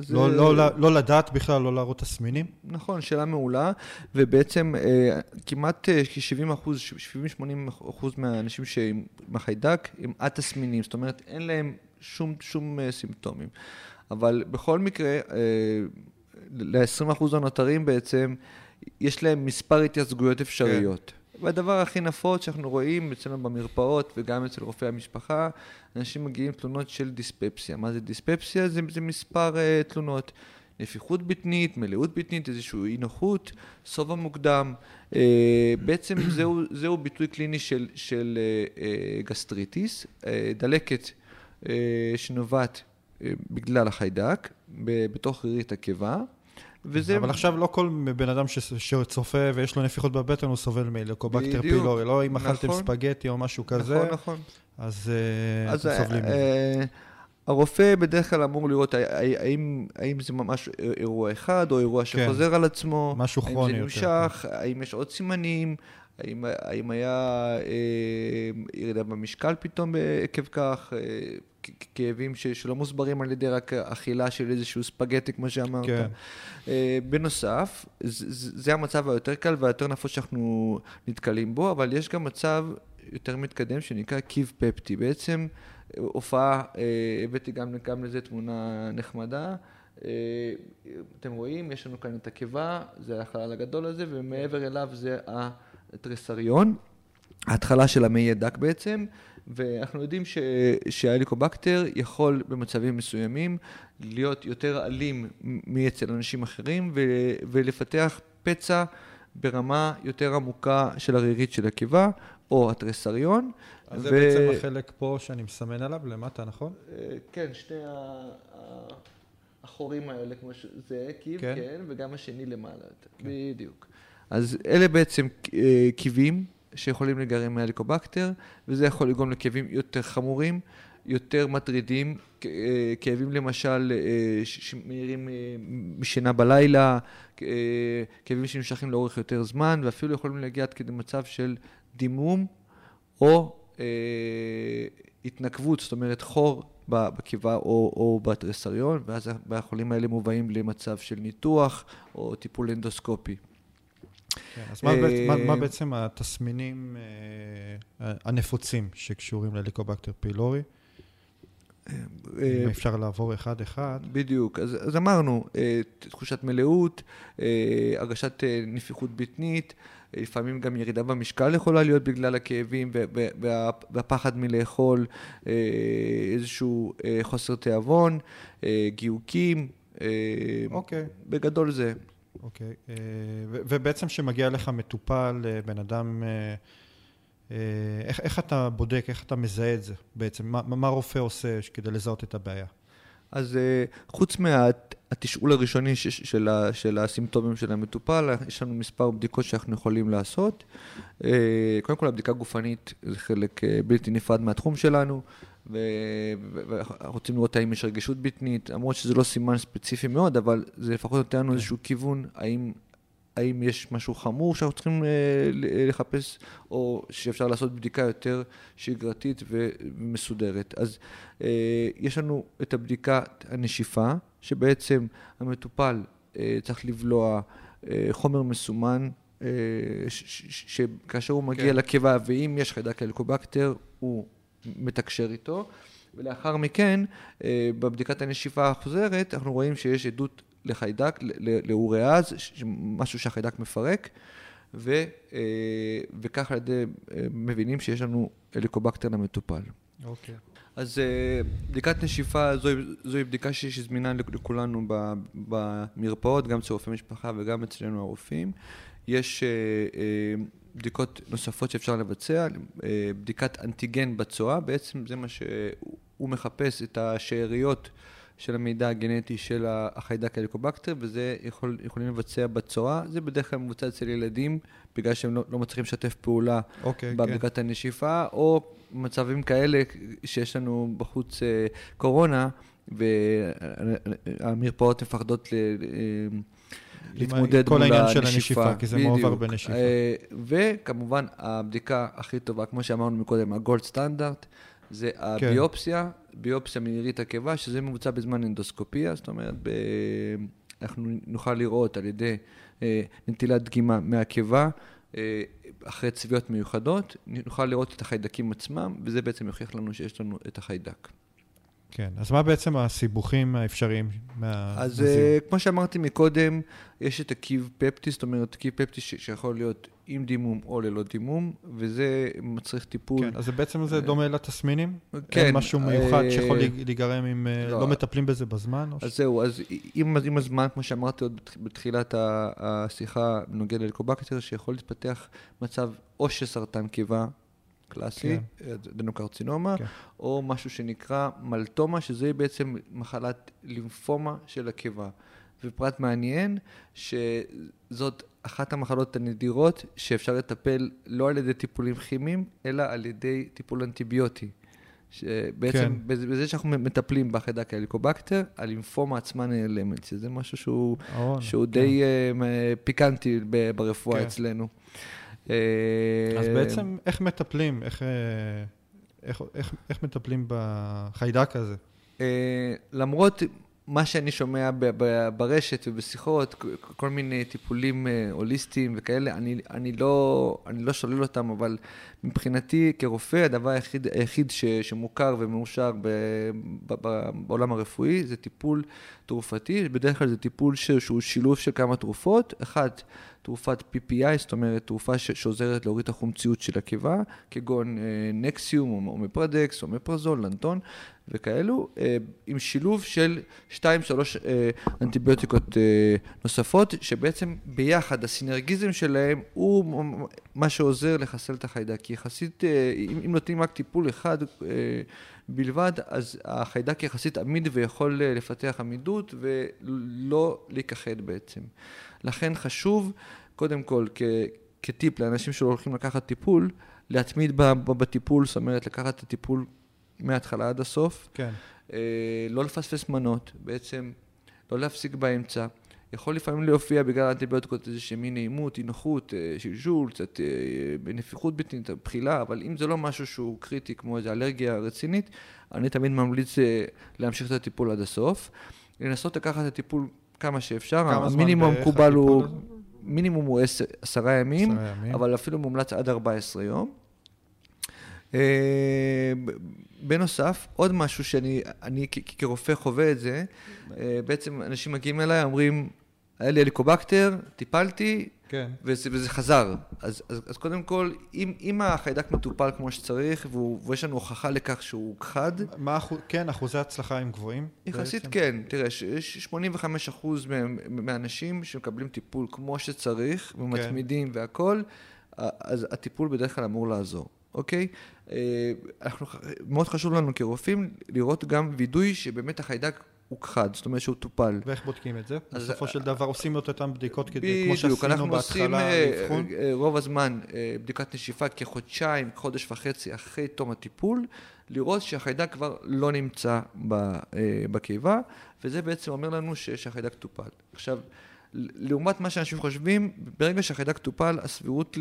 Speaker 1: לא, לא, לא, לא לדעת בכלל, לא להראות תסמינים?
Speaker 2: נכון, שאלה מעולה, ובעצם כמעט כ-70 אחוז, 70-80 אחוז מהאנשים עם החיידק הם א-תסמינים, זאת אומרת אין להם שום, שום סימפטומים. אבל בכל מקרה, ל-20% הנותרים בעצם, יש להם מספר התייצגויות אפשריות. כן. והדבר הכי נפוץ שאנחנו רואים אצלנו במרפאות וגם אצל רופאי המשפחה, אנשים מגיעים תלונות של דיספפסיה. מה זה דיספפסיה? זה, זה מספר uh, תלונות. נפיחות בטנית, מלאות בטנית, איזושהי אי נוחות, שובע מוקדם. Uh, בעצם זהו, זהו ביטוי קליני של, של uh, uh, גסטריטיס, uh, דלקת uh, שנובעת uh, בגלל החיידק, בתוך רירית הקיבה.
Speaker 1: וזה... אבל עכשיו לא כל בן אדם ש... שצופה ויש לו נפיחות בבטן הוא סובל מהליקובקטר פילורי, לא אם אכלתם נכון, ספגטי או משהו כזה, נכון, נכון. אז, אה, אז אתם סובלים
Speaker 2: אה, מזה. הרופא בדרך כלל אמור לראות האם, האם זה ממש אירוע אחד או אירוע כן. שחוזר כן. על עצמו,
Speaker 1: משהו כרוני
Speaker 2: יותר. האם זה נמשך, כן. האם יש עוד סימנים, האם, האם היה אה, ירידה במשקל פתאום עקב כך, אה, כאבים ש, שלא מוסברים על ידי רק אכילה של איזשהו ספגטי, כמו שאמרת. כן. אה, בנוסף, זה, זה המצב היותר קל והיותר נפוץ שאנחנו נתקלים בו, אבל יש גם מצב יותר מתקדם שנקרא קיב פפטי. בעצם הופעה, אה, הבאתי גם, גם לזה תמונה נחמדה. אה, אתם רואים, יש לנו כאן את הקיבה, זה החלל הגדול הזה, ומעבר אליו זה התריסריון, ההתחלה של המעי דק בעצם, ואנחנו יודעים ש, שההליקובקטר יכול במצבים מסוימים להיות יותר אלים מאצל אנשים אחרים ו, ולפתח פצע ברמה יותר עמוקה של הרירית של הקיבה או התריסריון.
Speaker 1: אז ו... זה בעצם החלק פה שאני מסמן עליו למטה, נכון?
Speaker 2: אה, כן, שני החורים האלה, כמו שזה, קיב, כן, כן וגם השני למעלה, כן. בדיוק. אז אלה בעצם אה, קיבים שיכולים לגרם מהליקובקטר, וזה יכול לגרום לכאבים יותר חמורים, יותר מטרידים, אה, כאבים למשל אה, שמאירים משינה בלילה, כאבים שנמשכים לאורך יותר זמן, ואפילו יכולים להגיע עד כדי מצב של דימום או התנקבות, זאת אומרת חור בקיבה או, או בתריסריון, ואז החולים האלה מובאים למצב של ניתוח או טיפול אנדוסקופי.
Speaker 1: כן, אז מה, בעצם, מה, מה אה, בעצם התסמינים אה, הנפוצים שקשורים לליקובקטר פילורי? אה, אם אפשר לעבור אחד-אחד.
Speaker 2: בדיוק. אז, אז אמרנו, תחושת מלאות, הרגשת נפיחות בטנית, לפעמים גם ירידה במשקל יכולה להיות בגלל הכאבים וה, והפחד מלאכול, איזשהו חוסר תיאבון, גיוקים. אוקיי. בגדול זה.
Speaker 1: אוקיי. אה, ובעצם כשמגיע לך מטופל, אה, בן אדם, אה, איך, איך אתה בודק, איך אתה מזהה את זה בעצם? מה, מה רופא עושה כדי לזהות את הבעיה?
Speaker 2: אז חוץ מהתשאול הראשוני של, של הסימפטומים של המטופל, יש לנו מספר בדיקות שאנחנו יכולים לעשות. קודם כל, הבדיקה גופנית זה חלק בלתי נפרד מהתחום שלנו. ואנחנו רוצים לראות האם יש רגישות בטנית, למרות שזה לא סימן ספציפי מאוד, אבל זה לפחות נותן לנו כן. איזשהו כיוון, האם, האם יש משהו חמור שאנחנו צריכים אה, לחפש, או שאפשר לעשות בדיקה יותר שגרתית ומסודרת. אז אה, יש לנו את הבדיקת הנשיפה, שבעצם המטופל אה, צריך לבלוע חומר מסומן, שכאשר הוא מגיע כן. לקיבה, ואם יש חיידק אלקובקטר, הוא מתקשר איתו, ולאחר מכן, אה, בבדיקת הנשיפה החוזרת, אנחנו רואים שיש עדות לחיידק, לאוריאז, משהו שהחיידק מפרק, ו, אה, וכך על ידי אה, מבינים שיש לנו אליקובקטר למטופל.
Speaker 1: אוקיי. Okay.
Speaker 2: אז בדיקת נשיפה זוהי, זוהי בדיקה שזמינה לכולנו במרפאות, גם אצל רופאי משפחה וגם אצלנו הרופאים. יש בדיקות נוספות שאפשר לבצע, אה, בדיקת אנטיגן בצואה, בעצם זה מה שהוא מחפש, את השאריות של המידע הגנטי של החיידק הליקובקטר, וזה יכול, יכולים לבצע בצואה, זה בדרך כלל מבוצע אצל ילדים, בגלל שהם לא, לא מצליחים לשתף פעולה okay, אוקיי, בבדיקת כן. הנשיפה, או מצבים כאלה שיש לנו בחוץ אה, קורונה, והמרפאות מפחדות ל... להתמודד
Speaker 1: מול הנשיפה. כל העניין של הנשיפה, כי זה מעובר בנשיפה. אה,
Speaker 2: וכמובן, הבדיקה הכי טובה, כמו שאמרנו מקודם, הגולד סטנדרט, זה הביופסיה, ביופסיה מנירית הקיבה, שזה מבוצע בזמן אנדוסקופיה, זאת אומרת, ב... אנחנו נוכל לראות על ידי אה, נטילת דגימה מהקיבה, אה, אחרי צביעות מיוחדות, נוכל לראות את החיידקים עצמם, וזה בעצם יוכיח לנו שיש לנו את החיידק.
Speaker 1: כן, אז מה בעצם הסיבוכים האפשריים
Speaker 2: אז uh, כמו שאמרתי מקודם, יש את הקיב פפטי, זאת אומרת, קיב פפטי שיכול להיות עם דימום או ללא דימום, וזה מצריך טיפול.
Speaker 1: כן, אז בעצם זה דומה לתסמינים? כן. אין משהו מיוחד uh, שיכול להיגרם אם לא, לא מטפלים בזה בזמן?
Speaker 2: אז ש... זהו, אז עם, עם הזמן, כמו שאמרתי עוד בתחילת השיחה בנוגע ללקובקטר, שיכול להתפתח מצב או של סרטן קיבה, קלאסי, כן. אדנוקרצינומה, כן. או משהו שנקרא מלטומה, שזה בעצם מחלת לימפומה של הקיבה. ופרט מעניין, שזאת אחת המחלות הנדירות שאפשר לטפל לא על ידי טיפולים כימיים, אלא על ידי טיפול אנטיביוטי. שבעצם כן. בזה שאנחנו מטפלים בחיידק ההליקובקטר, הלימפומה עצמה נעלמת, שזה משהו שהוא, או, שהוא כן. די uh, פיקנטי ברפואה כן. אצלנו.
Speaker 1: אז אה, בעצם איך מטפלים, איך, אה, איך, איך, איך מטפלים בחיידק הזה?
Speaker 2: אה, למרות מה שאני שומע ברשת ובשיחות, כל מיני טיפולים הוליסטיים וכאלה, אני, אני, לא, אני לא שולל אותם, אבל מבחינתי כרופא, הדבר היחיד, היחיד ש, שמוכר ומאושר ב, ב, ב, בעולם הרפואי זה טיפול תרופתי, בדרך כלל זה טיפול ש, שהוא שילוב של כמה תרופות, אחת, תרופת PPI, זאת אומרת תרופה ש, שעוזרת להוריד את החומציות של הקיבה, כגון אה, נקסיום או מפרדקס או מפרזול, לנטון וכאלו, אה, עם שילוב של 2-3 אה, אנטיביוטיקות אה, נוספות, שבעצם ביחד הסינרגיזם שלהם הוא מה שעוזר לחסל את החיידק. כי יחסית, אה, אם, אם נותנים רק טיפול אחד אה, בלבד, אז החיידק יחסית עמיד ויכול אה, לפתח עמידות ולא להיכחד בעצם. לכן חשוב, קודם כל, כ, כטיפ לאנשים שלא הולכים לקחת טיפול, להתמיד בטיפול, זאת אומרת, לקחת את הטיפול מההתחלה עד הסוף.
Speaker 1: כן.
Speaker 2: לא לפספס מנות, בעצם לא להפסיק באמצע. יכול לפעמים להופיע בגלל האנטיביוטיקות איזושהי מין נעימות, אי נוחות, אה, שלשול, קצת אה, נפיחות בטנית, בחילה, אבל אם זה לא משהו שהוא קריטי כמו איזו אלרגיה רצינית, אני תמיד ממליץ אה, להמשיך את הטיפול עד הסוף. לנסות לקחת את הטיפול כמה שאפשר, כמה המינימום המקובל הוא, מינימום הוא עשר, עשרה ימים, ימים, אבל אפילו מומלץ עד 14 יום. בנוסף, עוד משהו שאני אני, כרופא חווה את זה, בעצם אנשים מגיעים אליי, אומרים, היה לי הליקובקטר, טיפלתי, כן. וזה, וזה חזר. אז, אז, אז קודם כל, אם, אם החיידק מטופל כמו שצריך, והוא, ויש לנו הוכחה לכך שהוא חד...
Speaker 1: מה אחוז, כן, אחוזי הצלחה הם גבוהים?
Speaker 2: יחסית בעצם? כן. תראה, יש 85 אחוז מהאנשים שמקבלים טיפול כמו שצריך, ומתמידים כן. והכול, אז הטיפול בדרך כלל אמור לעזור. אוקיי? אה, אנחנו, מאוד חשוב לנו כרופאים לראות גם וידוי שבאמת החיידק הוכחד, זאת אומרת שהוא טופל.
Speaker 1: ואיך בודקים את זה? בסופו של דבר עושים את אותן בדיקות כדי, כמו שעשינו בהתחלה,
Speaker 2: אנחנו עושים אה, אה, רוב הזמן בדיקת נשיפה כחודשיים, חודש וחצי אחרי תום הטיפול, לראות שהחיידק כבר לא נמצא בקיבה, וזה בעצם אומר לנו שהחיידק טופל. עכשיו, לעומת מה שאנשים חושבים, ברגע שהחיידק טופל, הסבירות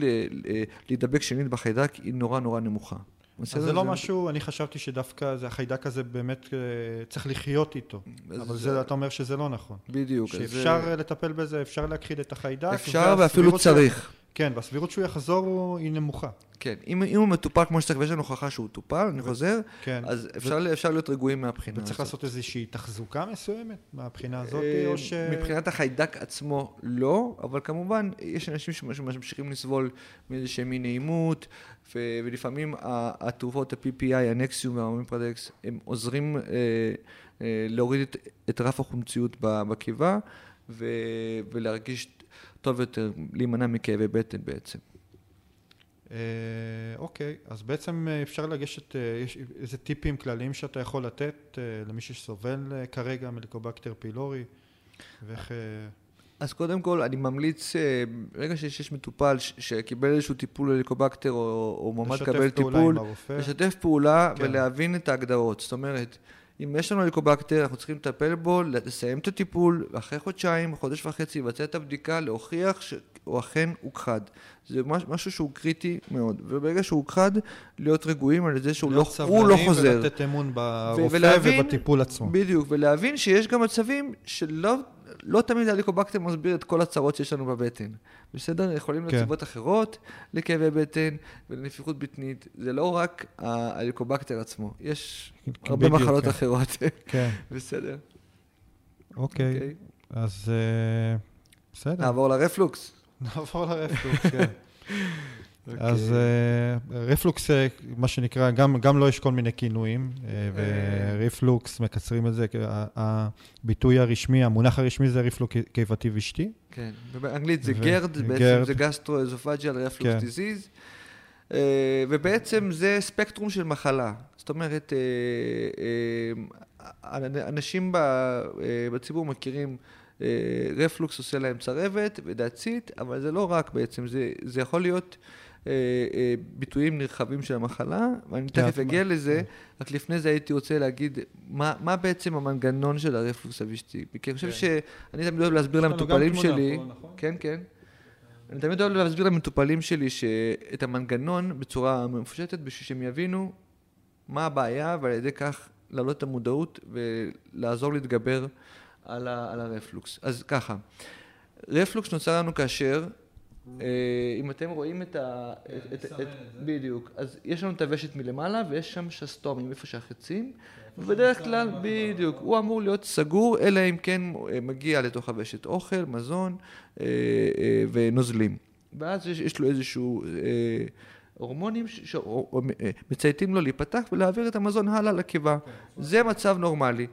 Speaker 2: להידבק שנית בחיידק היא נורא נורא נמוכה.
Speaker 1: אז זה לא משהו, אני חשבתי שדווקא זה החיידק הזה באמת אה, צריך לחיות איתו, אבל זה, אתה אומר שזה לא נכון.
Speaker 2: בדיוק.
Speaker 1: שאפשר זה... לטפל בזה, אפשר להכחיד את החיידק.
Speaker 2: אפשר ואפילו צריך.
Speaker 1: כן, והסבירות שהוא יחזור היא נמוכה.
Speaker 2: כן, אם, אם הוא מטופל כמו שצריך ויש לנו הוכחה שהוא טופל, אני חוזר, כן. אז אפשר, ו... אפשר להיות רגועים מהבחינה
Speaker 1: הזאת. וצריך לעשות איזושהי תחזוקה מסוימת מהבחינה הזאת, אה, או ש...
Speaker 2: מבחינת החיידק עצמו לא, אבל כמובן, יש אנשים שממשיכים לסבול מאיזושהי מין נעימות, ולפעמים התרופות, ה-PPI, הנקסיום והאומיפרדקס, הם עוזרים אה, אה, להוריד את, את רף החומציות בקיבה. ולהרגיש טוב יותר, להימנע מכאבי בטן בעצם.
Speaker 1: אה, אוקיי, אז בעצם אפשר לגשת, יש איזה טיפים כלליים שאתה יכול לתת למי שסובל כרגע מליקובקטר פילורי, ואיך...
Speaker 2: אז קודם כל, אני ממליץ, ברגע שיש מטופל שקיבל איזשהו טיפול לליקובקטר או, או ממש לקבל טיפול, לשתף פעולה כן. ולהבין את ההגדרות. זאת אומרת, אם יש לנו הליקובקטר, אנחנו צריכים לטפל בו, לסיים את הטיפול, ואחרי חודשיים, חודש וחצי, לבצע את הבדיקה, להוכיח שהוא אכן הוכחד. זה משהו שהוא קריטי מאוד. וברגע שהוא הוכחד, להיות רגועים על זה שהוא לא, הוא לא חוזר. להיות
Speaker 1: סבלנים ולתת אמון ברופא ובטיפול עצמו.
Speaker 2: בדיוק, ולהבין שיש גם מצבים שלא לא תמיד הליקובקטר מסביר את כל הצרות שיש לנו בבטן. בסדר? יכולים כן. סיבות אחרות לכאבי בטן ולנפיחות בטנית. זה לא רק הליקובקטר עצמו, יש הרבה בדיוק, מחלות כן. אחרות. כן. בסדר.
Speaker 1: אוקיי, okay. אוקיי. okay. אז uh, בסדר.
Speaker 2: נעבור לרפלוקס.
Speaker 1: נעבור לרפלוקס, כן. אוקיי. אז uh, רפלוקס, אה, מה שנקרא, גם, לו לא יש כל מיני כינויים, uh, ורפלוקס, מקצרים את זה, הביטוי הרשמי, המונח הרשמי זה רפלוקס קיבתי-ושטי.
Speaker 2: כן, באנגלית זה GERD, בעצם זה gastroesophageal reflux disease, ובעצם זה ספקטרום של מחלה. זאת אומרת, אנשים בציבור מכירים רפלוקס עושה להם צרבת ודעצית, אבל זה לא רק בעצם, זה, זה יכול להיות אה, אה, ביטויים נרחבים של המחלה, ואני תכף אגיע לזה, רק לפני זה הייתי רוצה להגיד מה, מה בעצם המנגנון של הרפלוקס הווישטי. כי אני חושב כן. שאני תמיד אוהב להסביר למטופלים שלי, נכון? כן, כן. אני תמיד אוהב להסביר למטופלים שלי שאת המנגנון בצורה מפושטת בשביל שהם יבינו מה הבעיה, ועל ידי כך להעלות את המודעות ולעזור להתגבר על, ה, על הרפלוקס. אז ככה, רפלוקס נוצר לנו כאשר אה, אם אתם רואים את ה... כן, בדיוק. אז יש לנו את הוושת מלמעלה ויש שם שסתומים, איפה שהחצים, ובדרך כלל, בדיוק, הוא אמור להיות סגור, אלא אם כן אה, מגיע לתוך הוושת אוכל, מזון אה, ונוזלים. ואז יש לו איזשהו הורמונים שמצייתים לו להיפתח ולהעביר את המזון הלאה לקיבה. כן, זה מצב נורמלי.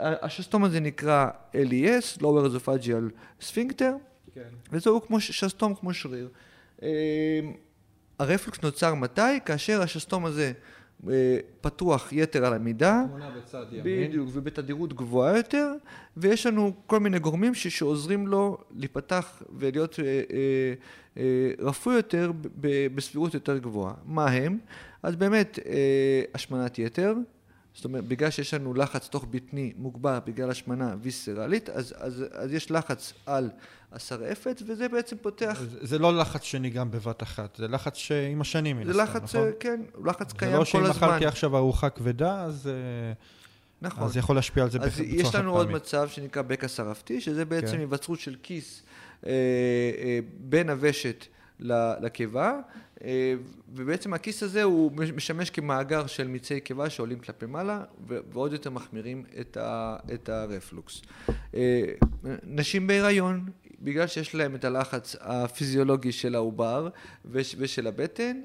Speaker 2: השסתום הזה נקרא LES, Lower Esophageal Sphincter. כן. וזהו כמו שסתום כמו שריר. אמ, הרפלוקס נוצר מתי? כאשר השסתום הזה אה, פתוח יתר על המידה.
Speaker 1: תמונה בצד ימין.
Speaker 2: בדיוק, ובתדירות גבוהה יותר, ויש לנו כל מיני גורמים שעוזרים לו להיפתח ולהיות אה, אה, רפוי יותר בסבירות יותר גבוהה. מה הם? אז באמת, השמנת יתר, זאת אומרת, בגלל שיש לנו לחץ תוך בטני מוגבר בגלל השמנה ויסרלית, אז, אז, אז יש לחץ על השרעפת, וזה בעצם פותח...
Speaker 1: זה, זה לא לחץ שניגע בבת אחת, זה לחץ שעם השנים מן
Speaker 2: הסתם, נכון? זה לחץ, כן, לחץ קיים כל הזמן.
Speaker 1: זה לא שאם אכלתי עכשיו ארוחה כבדה, אז... אה, נכון. אז יכול להשפיע על זה בצורה חד פעמית.
Speaker 2: אז יש לנו עוד מצב שנקרא בקע שרפתי, שזה בעצם כן. היווצרות של כיס אה, אה, בין הוושת לקיבה, ובעצם הכיס הזה הוא משמש כמאגר של מיצי קיבה שעולים כלפי מעלה ועוד יותר מחמירים את הרפלוקס. אה, נשים בהיריון, בגלל שיש להם את הלחץ הפיזיולוגי של העובר ושל הבטן,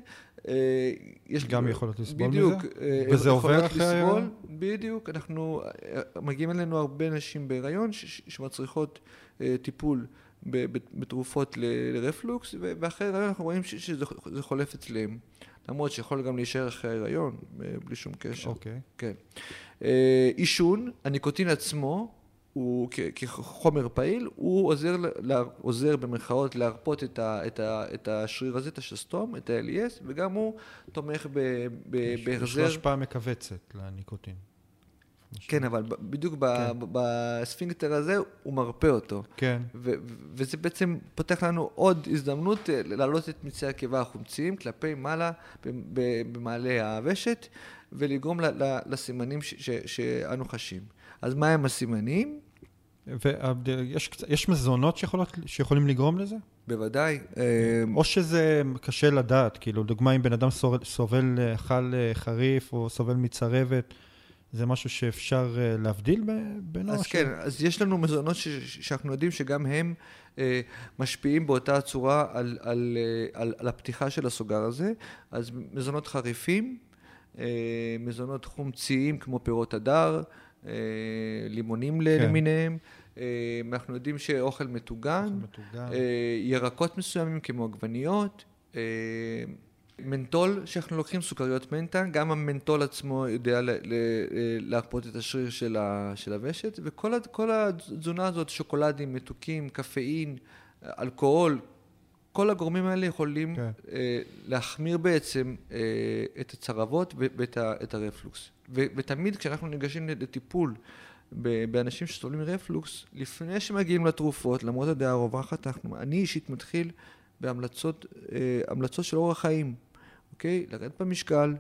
Speaker 1: אה, יש גם יכולות לסבול בדיוק, מזה? וזה עובר אחרי ההיריון?
Speaker 2: בדיוק, אנחנו, מגיעים אלינו הרבה נשים בהיריון שמצריכות טיפול בתרופות לרפלוקס, ואחרי הריון אנחנו רואים שזה חולף אצלם. למרות שיכול גם להישאר אחרי ההיריון, בלי שום קשר.
Speaker 1: אוקיי. Okay.
Speaker 2: כן. אה, עישון, הניקוטין עצמו, הוא כחומר פעיל, הוא עוזר, עוזר במרכאות להרפות את, ה, את, ה, את השריר הזה, את השסתום, את ה-LES, וגם הוא תומך בהחזר... יש
Speaker 1: השפעה מכווצת לניקוטין.
Speaker 2: כן, אבל בדיוק כן. בספינקטר הזה הוא מרפא אותו.
Speaker 1: כן.
Speaker 2: וזה בעצם פותח לנו עוד הזדמנות אה, להעלות את מיצי הקיבה החומציים כלפי מעלה במעלה הוושת, ולגרום לסימנים שאנו חשים. אז מה הם הסימנים?
Speaker 1: ויש מזונות שיכולות, שיכולים לגרום לזה?
Speaker 2: בוודאי.
Speaker 1: אה, או שזה קשה לדעת, כאילו, דוגמה אם בן אדם סובל, אכל אה, חריף או סובל מצרבת. זה משהו שאפשר אה, להבדיל בינו?
Speaker 2: אז כן, אז יש לנו מזונות ש- שאנחנו יודעים שגם הם אה, משפיעים באותה צורה על, על, אה, על, על הפתיחה של הסוגר הזה. אז מזונות חריפים, אה, מזונות חומציים כמו פירות הדר, אה, לימונים כן. למיניהם. אה, אנחנו יודעים שאוכל מטוגן, מטוגן. אה, ירקות מסוימים כמו עגבניות. אה, מנטול, שאנחנו לוקחים סוכריות מנטה, גם המנטול עצמו יודע להרפות את השריר של, ה, של הוושת, וכל התזונה הזאת, שוקולדים, מתוקים, קפאין, אלכוהול, כל הגורמים האלה יכולים כן. אה, להחמיר בעצם אה, את הצרבות ואת ה, את הרפלוקס. ותמיד כשאנחנו ניגשים לטיפול באנשים שסובלים מרפלוקס, לפני שמגיעים לתרופות, למרות הדעה הרווחת, אני אישית מתחיל בהמלצות המלצות של אורח חיים, אוקיי? לרדת במשקל,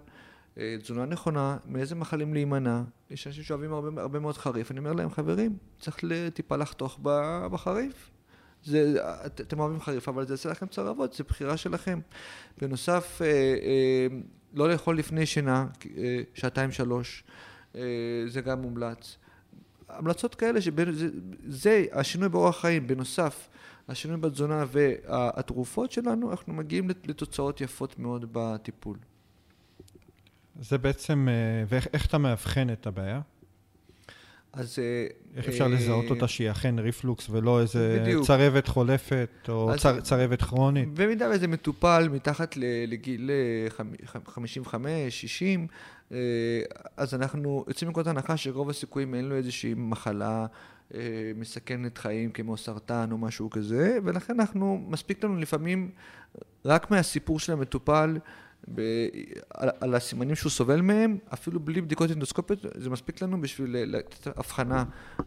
Speaker 2: תזונה נכונה, מאיזה מחלים להימנע. יש אנשים שאוהבים הרבה, הרבה מאוד חריף, אני אומר להם, חברים, צריך טיפה לחתוך בחריף. זה, אתם אוהבים חריף, אבל זה יעשה לכם צרבות, זה בחירה שלכם. בנוסף, אה, אה, לא לאכול לפני שינה, אה, שעתיים שלוש, זה גם מומלץ. המלצות כאלה, שבין, זה, זה השינוי באורח חיים, בנוסף, השינוי בתזונה והתרופות שלנו, אנחנו מגיעים לתוצאות יפות מאוד בטיפול.
Speaker 1: זה בעצם, ואיך אתה מאבחן את הבעיה?
Speaker 2: אז...
Speaker 1: איך אפשר אה, לזהות אותה שהיא אכן ריפלוקס ולא איזה בדיוק. צרבת חולפת או אז, צר, צרבת כרונית?
Speaker 2: במידה וזה מטופל מתחת לגיל 55, 60, אה, אז אנחנו יוצאים מנקודת הנחה שרוב הסיכויים אין לו איזושהי מחלה אה, מסכנת חיים כמו סרטן או משהו כזה, ולכן אנחנו, מספיק לנו לפעמים רק מהסיפור של המטופל ב, על, על הסימנים שהוא סובל מהם, אפילו בלי בדיקות אינדוסקופיות, זה מספיק לנו בשביל לתת הבחנה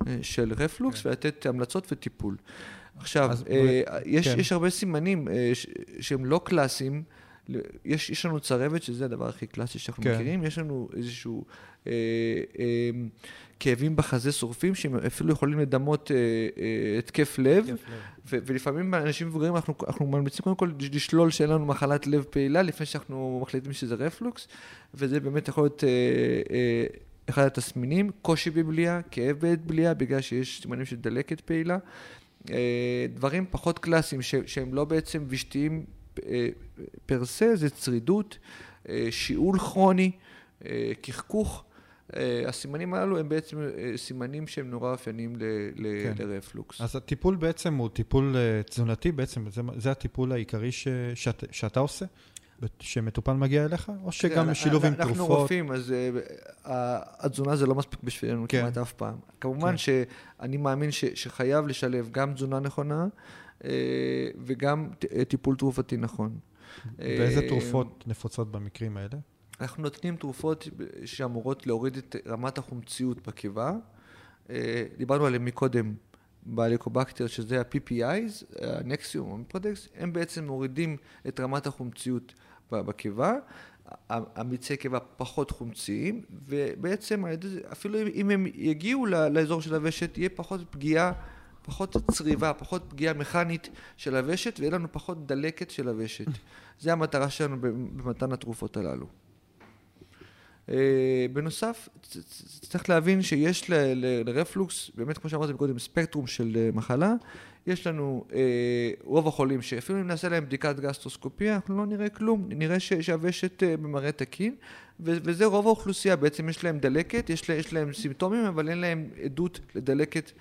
Speaker 2: אה, של רפלוקס כן. ולתת המלצות וטיפול. עכשיו, אז, אה, יש, כן. יש הרבה סימנים אה, שהם לא קלאסיים. יש, יש לנו צרבת, שזה הדבר הכי קלאסי שאנחנו כן. מכירים, יש לנו איזשהו אה, אה, כאבים בחזה שורפים, שהם אפילו יכולים לדמות אה, אה, התקף לב, לב. ו- ולפעמים באנשים מבוגרים אנחנו, אנחנו ממליצים קודם כל לשלול שאין לנו מחלת לב פעילה, לפני שאנחנו מחליטים שזה רפלוקס, וזה באמת יכול להיות... אה, אה, אחד התסמינים, קושי בבליעה, כאב בעת בליעה, בגלל שיש סימנים של דלקת פעילה. אה, דברים פחות קלאסיים ש- שהם לא בעצם ושתיים פר סה זה צרידות, אה, שיעול כרוני, אה, קחקוך. אה, הסימנים הללו הם בעצם סימנים שהם נורא אופייניים כן. לרפלוקס.
Speaker 1: אז הטיפול בעצם הוא טיפול תזונתי, בעצם זה, זה הטיפול העיקרי ש, שאת, שאתה עושה? שמטופל מגיע אליך, או שגם שילוב עם תרופות?
Speaker 2: אנחנו רופאים, אז uh, התזונה זה לא מספיק בשבילנו כן. כמעט אף פעם. כמובן כן. שאני מאמין ש, שחייב לשלב גם תזונה נכונה, וגם אה, טיפול תרופתי נכון.
Speaker 1: ואיזה אה, תרופות נפוצות במקרים האלה?
Speaker 2: אנחנו נותנים תרופות שאמורות להוריד את רמת החומציות בקיבה. דיברנו עליהן מקודם באליקובקטר, שזה ה-PPIs, הנקסיום, המפרודקס, הם בעצם מורידים את רמת החומציות בקיבה. המיצי קיבה פחות חומציים, ובעצם אפילו אם הם יגיעו לאזור של הוושט, תהיה פחות פגיעה פחות צריבה, פחות פגיעה מכנית של הוושט, ויהיה לנו פחות דלקת של הוושט. זה המטרה שלנו במתן התרופות הללו. אה, בנוסף, צריך להבין שיש לרפלוקס, באמת כמו שאמרתי קודם, ספקטרום של אה, מחלה. יש לנו אה, רוב החולים שאפילו אם נעשה להם בדיקת גסטרוסקופיה, אנחנו לא נראה כלום, נראה שהוושט במראה תקין, וזה רוב האוכלוסייה, בעצם יש להם דלקת, יש להם סימפטומים, אבל אין להם עדות לדלקת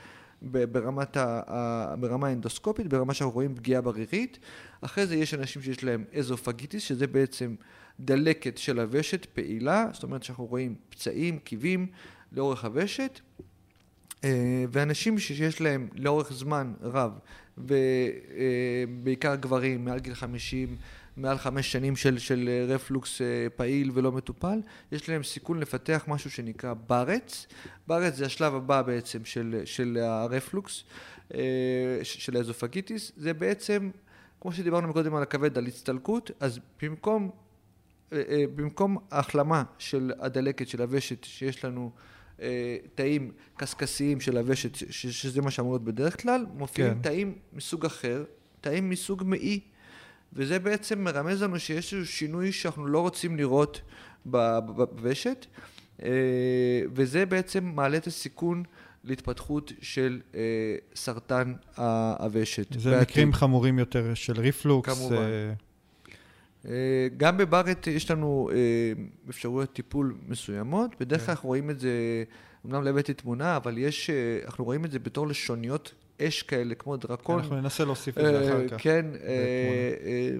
Speaker 2: ברמת ה, ברמה האנדוסקופית, ברמה שאנחנו רואים פגיעה ברירית. אחרי זה יש אנשים שיש להם אזופגיטיס, שזה בעצם דלקת של הוושט פעילה, זאת אומרת שאנחנו רואים פצעים, קיבים לאורך הוושט. אה, ואנשים שיש להם לאורך זמן רב, ובעיקר אה, גברים מעל גיל 50, מעל חמש שנים של, של אה, רפלוקס אה, פעיל ולא מטופל, יש להם סיכון לפתח משהו שנקרא ברץ. ברץ זה השלב הבא בעצם של, של הרפלוקס, אה, של האזופגיטיס. זה בעצם, כמו שדיברנו קודם על הכבד, על הצטלקות, אז במקום, במקום ההחלמה של הדלקת של הוושט שיש לנו תאים קשקשיים של הוושט, שזה מה שאמור להיות בדרך כלל, מופיעים כן. תאים מסוג אחר, תאים מסוג מעי. וזה בעצם מרמז לנו שיש איזשהו שינוי שאנחנו לא רוצים לראות בוושת, אה, וזה בעצם מעלה את הסיכון להתפתחות של אה, סרטן הוושת.
Speaker 1: זה בעתיד. מקרים חמורים יותר של ריפלוקס.
Speaker 2: כמובן. אה, גם בבארט יש לנו אפשרויות טיפול מסוימות, בדרך כלל כן. אנחנו רואים את זה, אמנם לא הבאתי תמונה, אבל יש, אנחנו רואים את זה בתור לשוניות אש כאלה, כמו דרקון.
Speaker 1: אנחנו ננסה להוסיף את זה אחר אה, כך.
Speaker 2: כן, אה, אה,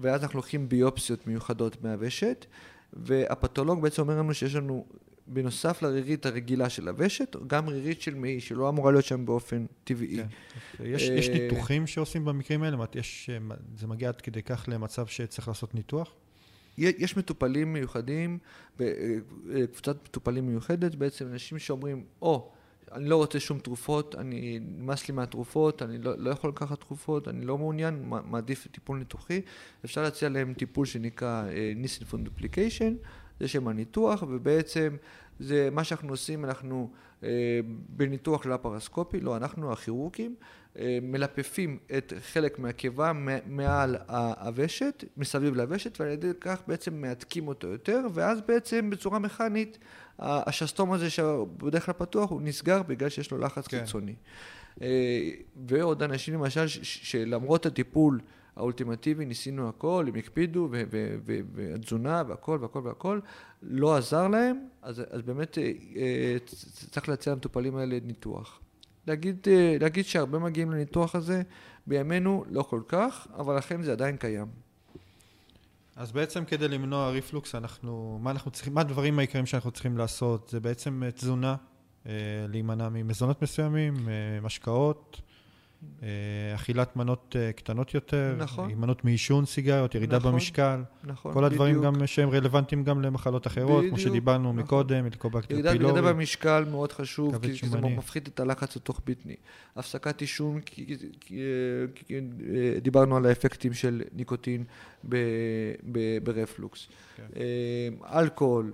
Speaker 2: ואז אנחנו לוקחים ביופסיות מיוחדות מהוושט, והפתולוג בעצם אומר לנו שיש לנו, בנוסף לרירית הרגילה של הוושט, גם רירית של מעי, שלא אמורה להיות שם באופן טבעי. כן.
Speaker 1: יש, יש ניתוחים שעושים במקרים האלה? יש, זה מגיע עד כדי כך למצב שצריך לעשות ניתוח?
Speaker 2: יש מטופלים מיוחדים, קבוצת מטופלים מיוחדת, בעצם אנשים שאומרים, או, oh, אני לא רוצה שום תרופות, אני, נמאס לי מהתרופות, אני לא, לא יכול לקחת תרופות, אני לא מעוניין, מעדיף טיפול ניתוחי. אפשר להציע להם טיפול שנקרא Nissen fundoplication, זה שם הניתוח, ובעצם זה מה שאנחנו עושים, אנחנו אה, בניתוח לפרוסקופי, לא אנחנו הכירורגים, אה, מלפפים את חלק מהקיבה מעל הוושת, מסביב לוושת, ועל ידי כך בעצם מהדקים אותו יותר, ואז בעצם בצורה מכנית השסתום הזה שבדרך כלל פתוח הוא נסגר בגלל שיש לו לחץ כן. קיצוני. אה, ועוד אנשים למשל שלמרות הטיפול האולטימטיבי, ניסינו הכל, הם הקפידו, והתזונה והכל והכל והכל, לא עזר להם, אז, אז באמת אה, אה, צריך להציע למטופלים האלה ניתוח. להגיד, אה, להגיד שהרבה מגיעים לניתוח הזה, בימינו לא כל כך, אבל לכן זה עדיין קיים.
Speaker 1: אז בעצם כדי למנוע ריפלוקס, אנחנו, מה אנחנו צריכים, מה הדברים העיקריים שאנחנו צריכים לעשות? זה בעצם תזונה, להימנע ממזונות מסוימים, משקאות, אכילת מנות אה, קטנות יותר, נכון. מנות מעישון סיגריות, ירידה נכון, במשקל, נכון, כל הדברים בדיוק. גם שהם רלוונטיים גם למחלות אחרות, בדיוק, כמו שדיברנו נכון. מקודם, מלקובקטר פילורי.
Speaker 2: ירידה במשקל מאוד חשוב, כי, כי זה מפחית את הלחץ התוך בטני. הפסקת עישון, כי, כי, כי, כי דיברנו על האפקטים של ניקוטין ב, ב, ברפלוקס. כן. אה, אלכוהול.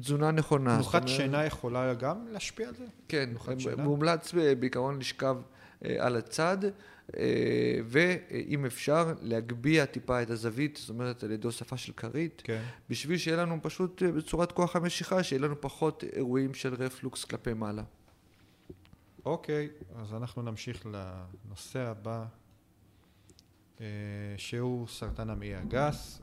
Speaker 2: תזונה נכונה.
Speaker 1: תנוחת שינה יכולה גם להשפיע על זה?
Speaker 2: כן, מומלץ בעיקרון לשכב אה, על הצד, אה, ואם אפשר להגביה טיפה את הזווית, זאת אומרת על ידי הוספה של כרית, כן. בשביל שיהיה לנו פשוט אה, בצורת כוח המשיכה, שיהיה לנו פחות אירועים של רפלוקס כלפי מעלה.
Speaker 1: אוקיי, אז אנחנו נמשיך לנושא הבא, שהוא סרטן המעי הגס.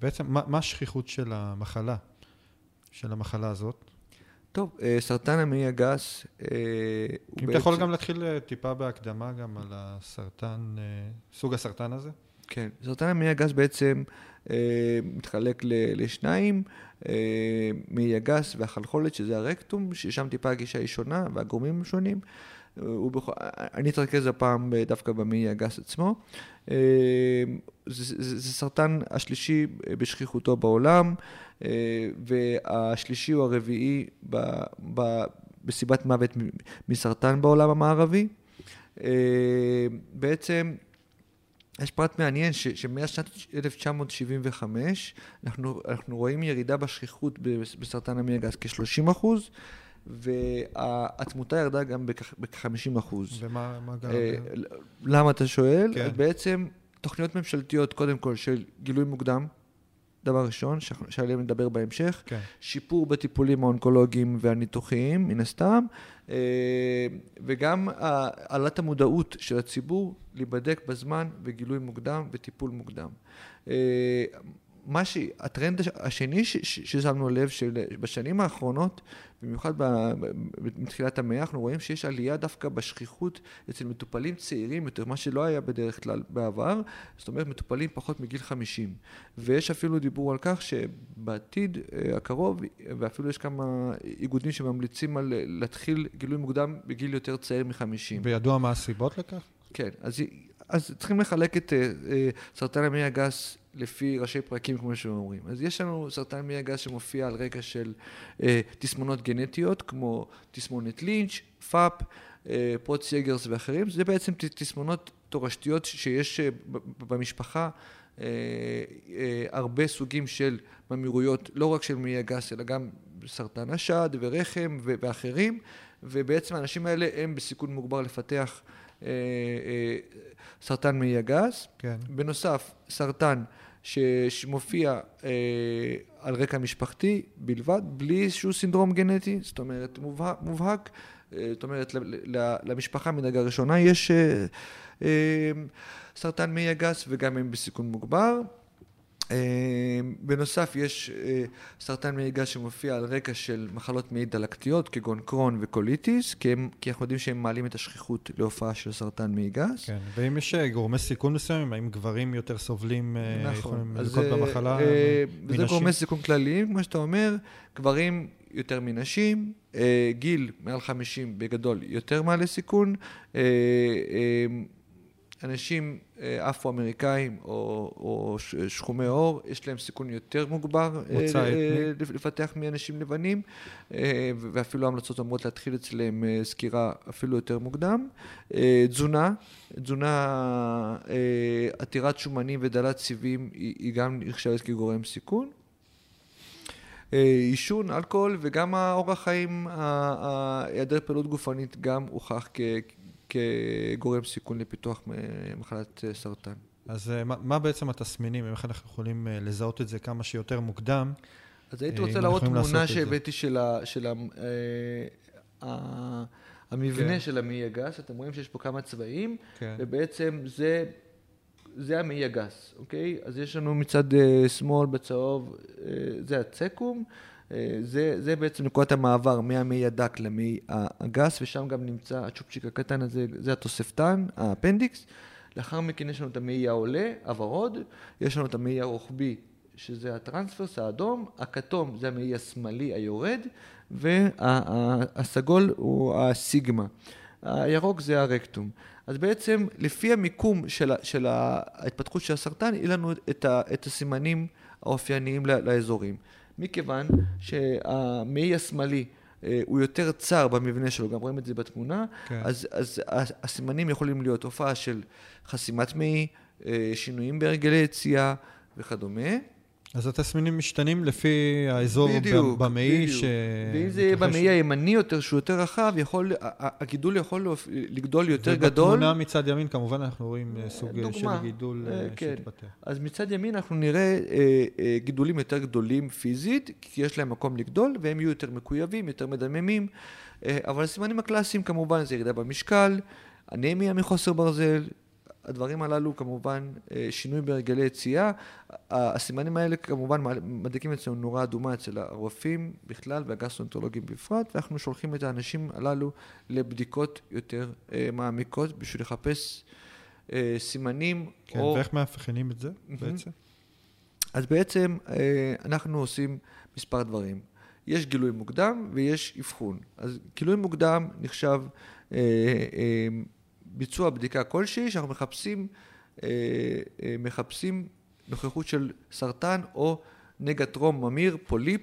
Speaker 1: בעצם, מה השכיחות של המחלה, של המחלה הזאת?
Speaker 2: טוב, אה, סרטן המעי הגס
Speaker 1: אה, אם אתה יכול גם להתחיל אה, טיפה בהקדמה גם על הסרטן, סוג הסרטן הזה.
Speaker 2: כן, סרטן המעי הגס בעצם מתחלק לשניים, מעי הגס והחלחולת, שזה הרקטום, ששם טיפה הגישה היא שונה והגורמים הם שונים. ובכל... אני אתרכז הפעם דווקא במעי הגס עצמו. זה, זה, זה סרטן השלישי בשכיחותו בעולם. אה, והשלישי הוא הרביעי ב, ב, בסיבת מוות מסרטן בעולם המערבי. אה, בעצם יש פרט מעניין שמאז שנת 1975 אנחנו, אנחנו רואים ירידה בשכיחות בסרטן המעי הגס כ-30 אחוז. והתמותה ירדה גם בכ-50 אחוז.
Speaker 1: ומה גרם? אה,
Speaker 2: למה אתה שואל? כן. בעצם תוכניות ממשלתיות, קודם כל, של גילוי מוקדם, דבר ראשון, שעליהם נדבר בהמשך, כן. שיפור בטיפולים האונקולוגיים והניתוחיים, מן הסתם, אה, וגם העלאת המודעות של הציבור להיבדק בזמן וגילוי מוקדם וטיפול מוקדם. אה, מה ש... הטרנד השני ששמנו לב, שבשנים האחרונות, במיוחד מתחילת המאה, אנחנו רואים שיש עלייה דווקא בשכיחות אצל מטופלים צעירים יותר, מה שלא היה בדרך כלל בעבר, זאת אומרת מטופלים פחות מגיל 50. ויש אפילו דיבור על כך שבעתיד אה, הקרוב, ואפילו יש כמה איגודים שממליצים על להתחיל גילוי מוקדם בגיל יותר צעיר מ-50.
Speaker 1: וידוע מה הסיבות לכך?
Speaker 2: כן, אז, אז צריכים לחלק את uh, סרטן המעי הגס לפי ראשי פרקים, כמו שאומרים. אז יש לנו סרטן מעי הגס שמופיע על רקע של אה, תסמונות גנטיות, כמו תסמונת לינץ', FAP, אה, Peutz-Jeghers ואחרים. זה בעצם תסמונות תורשתיות שיש אה, במשפחה. אה, אה, הרבה סוגים של ממאירויות, לא רק של מעי הגס, אלא גם סרטן השד ורחם ואחרים, ובעצם האנשים האלה הם בסיכון מוגבר לפתח אה, אה, סרטן מעי הגס. כן. בנוסף, סרטן שמופיע אה, על רקע משפחתי בלבד, בלי איזשהו סינדרום גנטי, זאת אומרת מובהק, מובהק אה, זאת אומרת למשפחה מדרגה ראשונה יש אה, אה, סרטן מעי הגס וגם הם בסיכון מוגבר. אה, בנוסף יש אה, סרטן מעי גס שמופיע על רקע של מחלות מעי דלקתיות כגון קרון וקוליטיס, כי, הם, כי אנחנו יודעים שהם מעלים את השכיחות להופעה של סרטן מעי גס.
Speaker 1: כן, ואם יש אה, גורמי סיכון מסוימים, האם גברים יותר סובלים, נכון, יכולים לזכות במחלה
Speaker 2: מנשים? זה גורמי סיכון כלליים, כמו שאתה אומר, גברים יותר מנשים, גיל מעל 50 בגדול יותר מעלה סיכון, אנשים אה, אפרו-אמריקאים או, או שחומי עור, יש להם סיכון יותר מוגבר לפתח מאנשים לבנים, ואפילו ההמלצות אמורות להתחיל אצלם סקירה אפילו יותר מוקדם. תזונה, תזונה עתירת שומנים ודלת סיבים היא גם נחשבת כגורם סיכון. עישון, אלכוהול וגם האורח חיים, היעדר פעילות גופנית גם הוכח כגורם סיכון לפיתוח מחלת סרטן.
Speaker 1: אז אה, מה, מה בעצם התסמינים, איך אנחנו יכולים אה, לזהות את זה כמה שיותר מוקדם?
Speaker 2: אז הייתי רוצה להראות תמונה שהבאתי של, ה, של ה, אה, המבנה כן. של המעי הגס, אתם רואים שיש פה כמה צבעים, כן. ובעצם זה, זה המעי הגס, אוקיי? אז יש לנו מצד שמאל בצהוב, זה הצקום, אה, זה, זה בעצם נקודת המעבר מהמעי הדק למעי הגס, ושם גם נמצא הצ'ופצ'יק הקטן הזה, זה התוספתן, האפנדיקס. לאחר מכן יש לנו את המעי העולה, הוורוד, יש לנו את המעי הרוחבי, שזה הטרנספרס האדום, הכתום זה המעי השמאלי היורד, והסגול הוא הסיגמה. הירוק זה הרקטום. אז בעצם לפי המיקום של, של ההתפתחות של הסרטן, יהיו לנו את, ה, את הסימנים האופייניים לאזורים. מכיוון שהמעי השמאלי אה, הוא יותר צר במבנה שלו, גם רואים את זה בתמונה, כן. אז, אז הסימנים יכולים להיות הופעה של חסימת מעי, אה, שינויים בהרגלי יציאה וכדומה.
Speaker 1: אז התסמינים משתנים לפי האזור בדיוק, במעי ש...
Speaker 2: ואם זה יהיה במעי הימני יותר, שהוא יותר רחב, יכול, הגידול יכול לגדול יותר גדול.
Speaker 1: ובתמונה מצד ימין, כמובן, אנחנו רואים אה, סוג דוגמה, של גידול אה, כן. שהתפתח.
Speaker 2: אז מצד ימין אנחנו נראה אה, גידולים יותר גדולים פיזית, כי יש להם מקום לגדול, והם יהיו יותר מקויבים, יותר מדממים. אבל הסימנים הקלאסיים, כמובן, זה ירידה במשקל, אנמיה מחוסר ברזל, הדברים הללו כמובן אה, שינוי בהרגלי יציאה. הסימנים האלה כמובן מדליקים אצלנו נורה אדומה אצל הרופאים בכלל והגסטרונטולוגים בפרט, ואנחנו שולחים את האנשים הללו לבדיקות יותר אה, מעמיקות בשביל לחפש אה, סימנים.
Speaker 1: כן, או... ואיך מאבחנים את זה בעצם?
Speaker 2: אז בעצם אנחנו עושים מספר דברים. יש גילוי מוקדם ויש אבחון. אז גילוי מוקדם נחשב ביצוע בדיקה כלשהי, שאנחנו מחפשים, אה, אה, מחפשים נוכחות של סרטן או נגע טרום ממיר, פוליפ,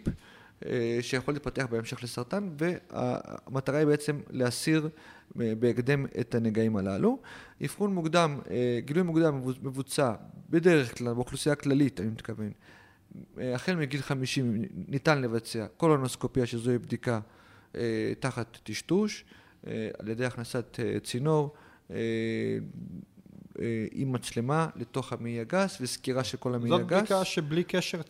Speaker 2: אה, שיכול להתפתח בהמשך לסרטן, והמטרה היא בעצם להסיר בהקדם את הנגעים הללו. אבחון מוקדם, גילוי מוקדם מבוצע בדרך כלל, באוכלוסייה הכללית, אני מתכוון, החל מגיל 50 ניתן לבצע קולונוסקופיה, שזוהי בדיקה תחת טשטוש, על ידי הכנסת צינור. אה, אה, עם מצלמה לתוך המעי הגס וסקירה של כל המעי הגס.
Speaker 1: זאת בדיקה שבלי קשר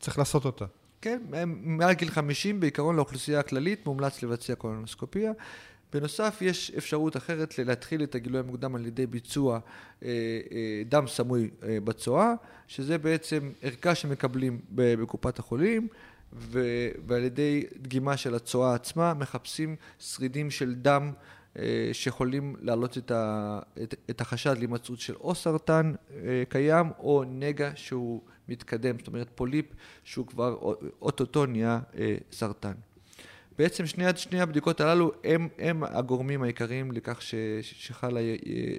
Speaker 1: צריך לעשות אותה.
Speaker 2: כן, מעל גיל 50 בעיקרון לאוכלוסייה הכללית מומלץ לבצע קולונוסקופיה. בנוסף יש אפשרות אחרת להתחיל את הגילוי המוקדם על ידי ביצוע אה, דם סמוי בצואה, שזה בעצם ערכה שמקבלים בקופת החולים ועל ידי דגימה של הצואה עצמה מחפשים שרידים של דם אה, שיכולים להעלות את, ה, את, את החשד להימצאות של או סרטן אה, קיים או נגע שהוא מתקדם, זאת אומרת פוליפ שהוא כבר אוטוטו נהיה אה, סרטן. בעצם שני, שני הבדיקות הללו הם, הם הגורמים העיקריים לכך ש, שחל,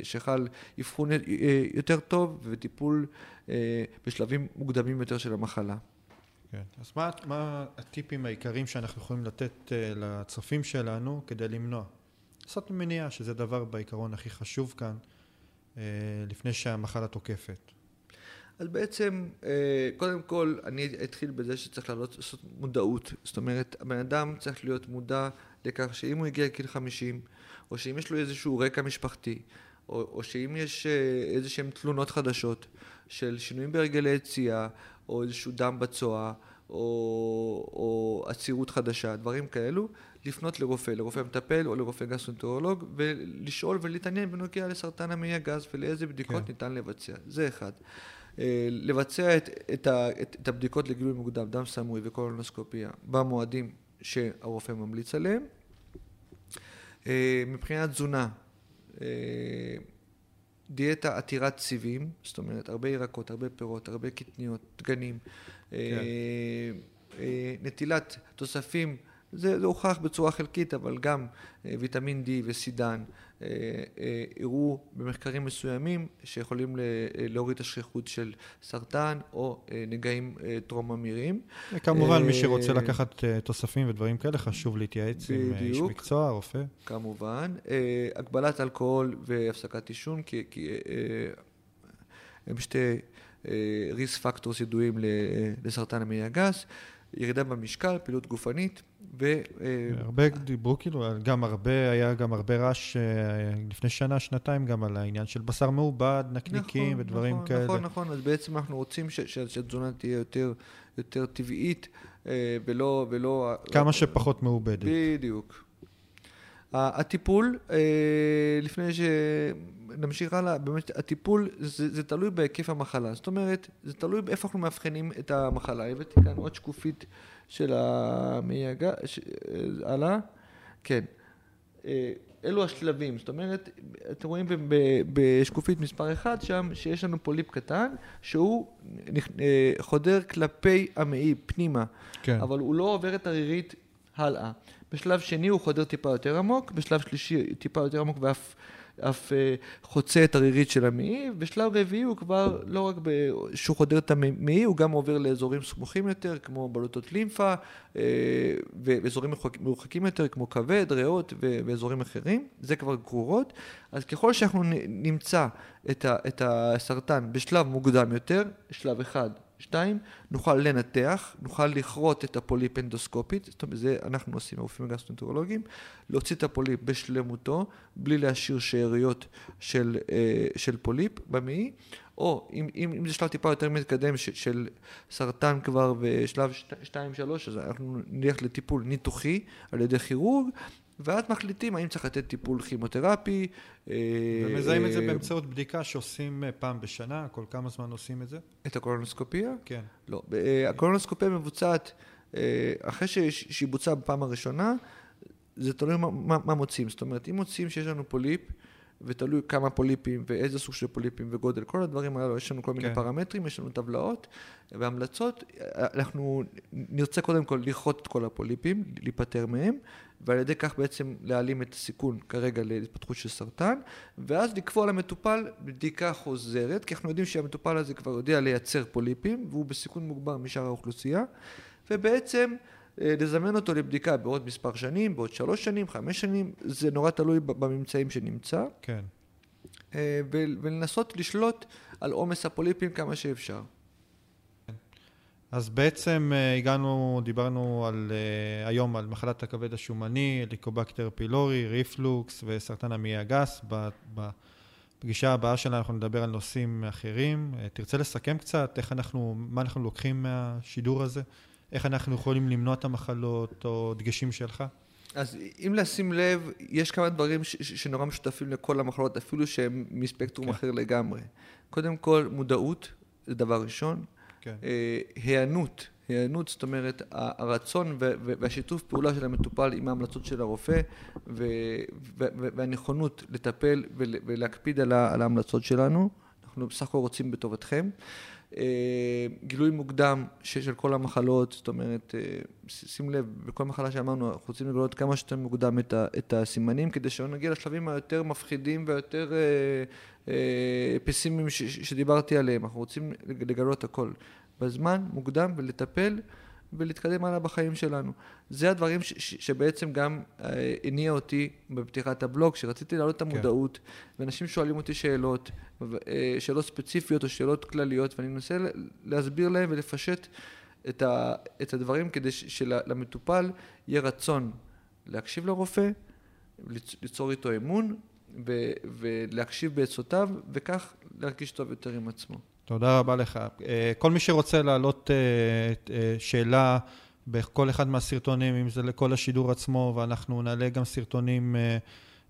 Speaker 2: שחל אבחון יותר טוב וטיפול בשלבים מוקדמים יותר של המחלה.
Speaker 1: כן. אז מה, מה הטיפים העיקריים שאנחנו יכולים לתת לצופים שלנו כדי למנוע? לעשות מניעה, שזה דבר בעיקרון הכי חשוב כאן, אה, לפני שהמחלה תוקפת.
Speaker 2: אז בעצם, אה, קודם כל, אני אתחיל בזה שצריך לעלות, לעשות מודעות. זאת אומרת, הבן אדם צריך להיות מודע לכך שאם הוא הגיע לגיל 50, או שאם יש לו איזשהו רקע משפחתי, או, או שאם יש אה, איזה שהן תלונות חדשות של שינויים בהרגלי יציאה, או איזשהו דם בצואה, או, או עצירות חדשה, דברים כאלו, לפנות לרופא, לרופא מטפל או לרופא גסטרואנטרולוג ולשאול ולהתעניין בנוגע לסרטן המעי הגז ולאיזה בדיקות כן. ניתן לבצע, זה אחד. אה, לבצע את, את, ה, את, את הבדיקות לגילוי מוקדם, דם סמוי וקולונוסקופיה במועדים שהרופא ממליץ עליהם. אה, מבחינת תזונה, אה, דיאטה עתירת סיבים, זאת אומרת הרבה ירקות, הרבה פירות, הרבה קטניות, דגנים, כן. נטילת תוספים זה, זה הוכח בצורה חלקית, אבל גם אה, ויטמין D וסידן אה, אה, הראו במחקרים מסוימים שיכולים להוריד את השכיחות של סרטן או נגעים טרום ממירים.
Speaker 1: וכמובן, מי שרוצה לקחת תוספים ודברים כאלה, חשוב להתייעץ בדיוק, עם איש מקצוע, רופא.
Speaker 2: כמובן. הגבלת אלכוהול והפסקת עישון, כי, כי הם שתי ריס פקטורס ידועים לסרטן המעי הגס. ירידה במשקל, פעילות גופנית, ו...
Speaker 1: אה, הרבה דיברו כאילו, גם הרבה, היה גם הרבה רעש אה, לפני שנה, שנתיים, גם על העניין של בשר מעובד, נקניקים נכון, ודברים
Speaker 2: נכון,
Speaker 1: כאלה.
Speaker 2: נכון, נכון, אז בעצם אנחנו רוצים שהתזונה תהיה יותר, יותר טבעית, אה, ולא... ולא
Speaker 1: כמה שפחות מעובדת.
Speaker 2: בדיוק. הטיפול, לפני ש... נמשיך הלאה, באמת הטיפול זה, זה תלוי בהיקף המחלה, זאת אומרת, זה תלוי באיפה אנחנו מאבחנים את המחלה. הבאתי כאן עוד שקופית של המייגע, ש... הלאה, כן. אה, אלו השלבים, זאת אומרת, אתם רואים בשקופית מספר 1 שם שיש לנו פוליפ קטן שהוא אה, חודר כלפי המעי פנימה, כן. אבל הוא לא עובר את הרירית הלאה. בשלב שני הוא חודר טיפה יותר עמוק, בשלב שלישי טיפה יותר עמוק ואף אף אה, חוצה את הרירית של המעי, בשלב רביעי הוא כבר לא רק שהוא חודר את המעי, הוא גם עובר לאזורים סמוכים יותר, כמו בלוטות לימפה, אה, ואזורים מרוחקים יותר, כמו כבד, ריאות ואזורים אחרים, זה כבר גרורות. אז ככל שאנחנו נמצא את הסרטן בשלב מוקדם יותר, שלב אחד שתיים, נוכל לנתח, נוכל לכרות את הפוליפ אנדוסקופית, זאת אומרת, זה אנחנו עושים, הרופאים הגסטרונטרולוגיים, להוציא את הפוליפ בשלמותו, בלי להשאיר שאריות של, אה, של פוליפ במעי, או אם, אם, אם זה שלב טיפה יותר מתקדם ש, של סרטן כבר בשלב 2-3, אז אנחנו נלך לטיפול ניתוחי על ידי כירורג, ואז מחליטים האם צריך לתת טיפול כימותרפי.
Speaker 1: אה, ומזהים את זה אה, באמצעות בדיקה שעושים אה, פעם בשנה, כל כמה זמן עושים את זה?
Speaker 2: את הקולונוסקופיה?
Speaker 1: כן.
Speaker 2: לא, הקולונוסקופיה מבוצעת אחרי שהיא בוצעה בפעם הראשונה, זה תלוי מה, מה, מה מוצאים. זאת אומרת, אם מוצאים שיש לנו פוליפ, ותלוי כמה פוליפים ואיזה סוג של פוליפים וגודל, כל הדברים האלו, יש לנו כל מיני כן. פרמטרים, יש לנו טבלאות והמלצות, אנחנו נרצה קודם כל לכרות את כל הפוליפים, להיפטר מהם, ועל ידי כך בעצם להעלים את הסיכון כרגע להתפתחות של סרטן, ואז לקבוע למטופל בדיקה חוזרת, כי אנחנו יודעים שהמטופל הזה כבר יודע לייצר פוליפים, והוא בסיכון מוגבר משאר האוכלוסייה, ובעצם אה, לזמן אותו לבדיקה בעוד מספר שנים, בעוד שלוש שנים, חמש שנים, זה נורא תלוי בממצאים שנמצא.
Speaker 1: כן.
Speaker 2: אה, ולנסות לשלוט על עומס הפוליפים כמה שאפשר.
Speaker 1: אז בעצם אה, הגענו, דיברנו על, היום על מחלת הכבד השומני, ליקובקטר פילורי, ריפלוקס וסרטן המעי הגס. בפגישה הבאה שלנו אנחנו נדבר על נושאים אחרים. תרצה לסכם קצת איך אנחנו, מה אנחנו לוקחים מהשידור הזה? איך אנחנו יכולים למנוע את המחלות, או דגשים שלך?
Speaker 2: אז אם לשים לב, יש כמה דברים ש- ש- שנורא משותפים לכל המחלות, אפילו שהם מספקטרום כן. אחר לגמרי. קודם כל, מודעות, זה דבר ראשון. כן. אה, היענות, היענות, זאת אומרת, הרצון והשיתוף פעולה של המטופל עם ההמלצות של הרופא, והנכונות לטפל ולהקפיד על ההמלצות שלנו. אנחנו בסך הכל רוצים בטובתכם. אה, גילוי מוקדם של כל המחלות, זאת אומרת, אה, שים לב, בכל מחלה שאמרנו, אנחנו רוצים לגלות כמה שיותר מוקדם את, את הסימנים, כדי שלא נגיע לשלבים היותר מפחידים והיותר פסימיים ש, שדיברתי עליהם, אנחנו רוצים לגלות הכל בזמן, מוקדם, ולטפל ולהתקדם הלאה בחיים שלנו. זה הדברים ש- ש- שבעצם גם אה, הניע אותי בפתיחת הבלוג, שרציתי להעלות את כן. המודעות, כן. ואנשים שואלים אותי שאלות, אה, שאלות ספציפיות או שאלות כלליות, ואני מנסה להסביר להם ולפשט את, ה- את הדברים כדי ש- שלמטופל יהיה רצון להקשיב לרופא, ליצור איתו אמון, ו- ולהקשיב בעצותיו, וכך להרגיש טוב יותר עם עצמו.
Speaker 1: תודה רבה לך. אה, כל מי שרוצה להעלות אה, אה, שאלה בכל אחד מהסרטונים, אם זה לכל השידור עצמו, ואנחנו נעלה גם סרטונים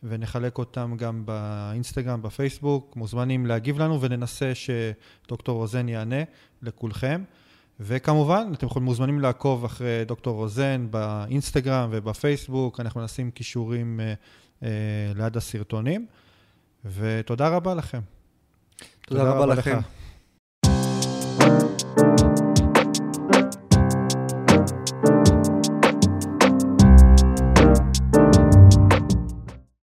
Speaker 1: ונחלק אותם גם באינסטגרם, בפייסבוק, מוזמנים להגיב לנו וננסה שדוקטור רוזן יענה לכולכם. וכמובן, אתם יכולים מוזמנים לעקוב אחרי דוקטור רוזן באינסטגרם ובפייסבוק, אנחנו נשים כישורים ליד הסרטונים, ותודה רבה לכם.
Speaker 2: תודה, תודה רבה, רבה לכם. לך.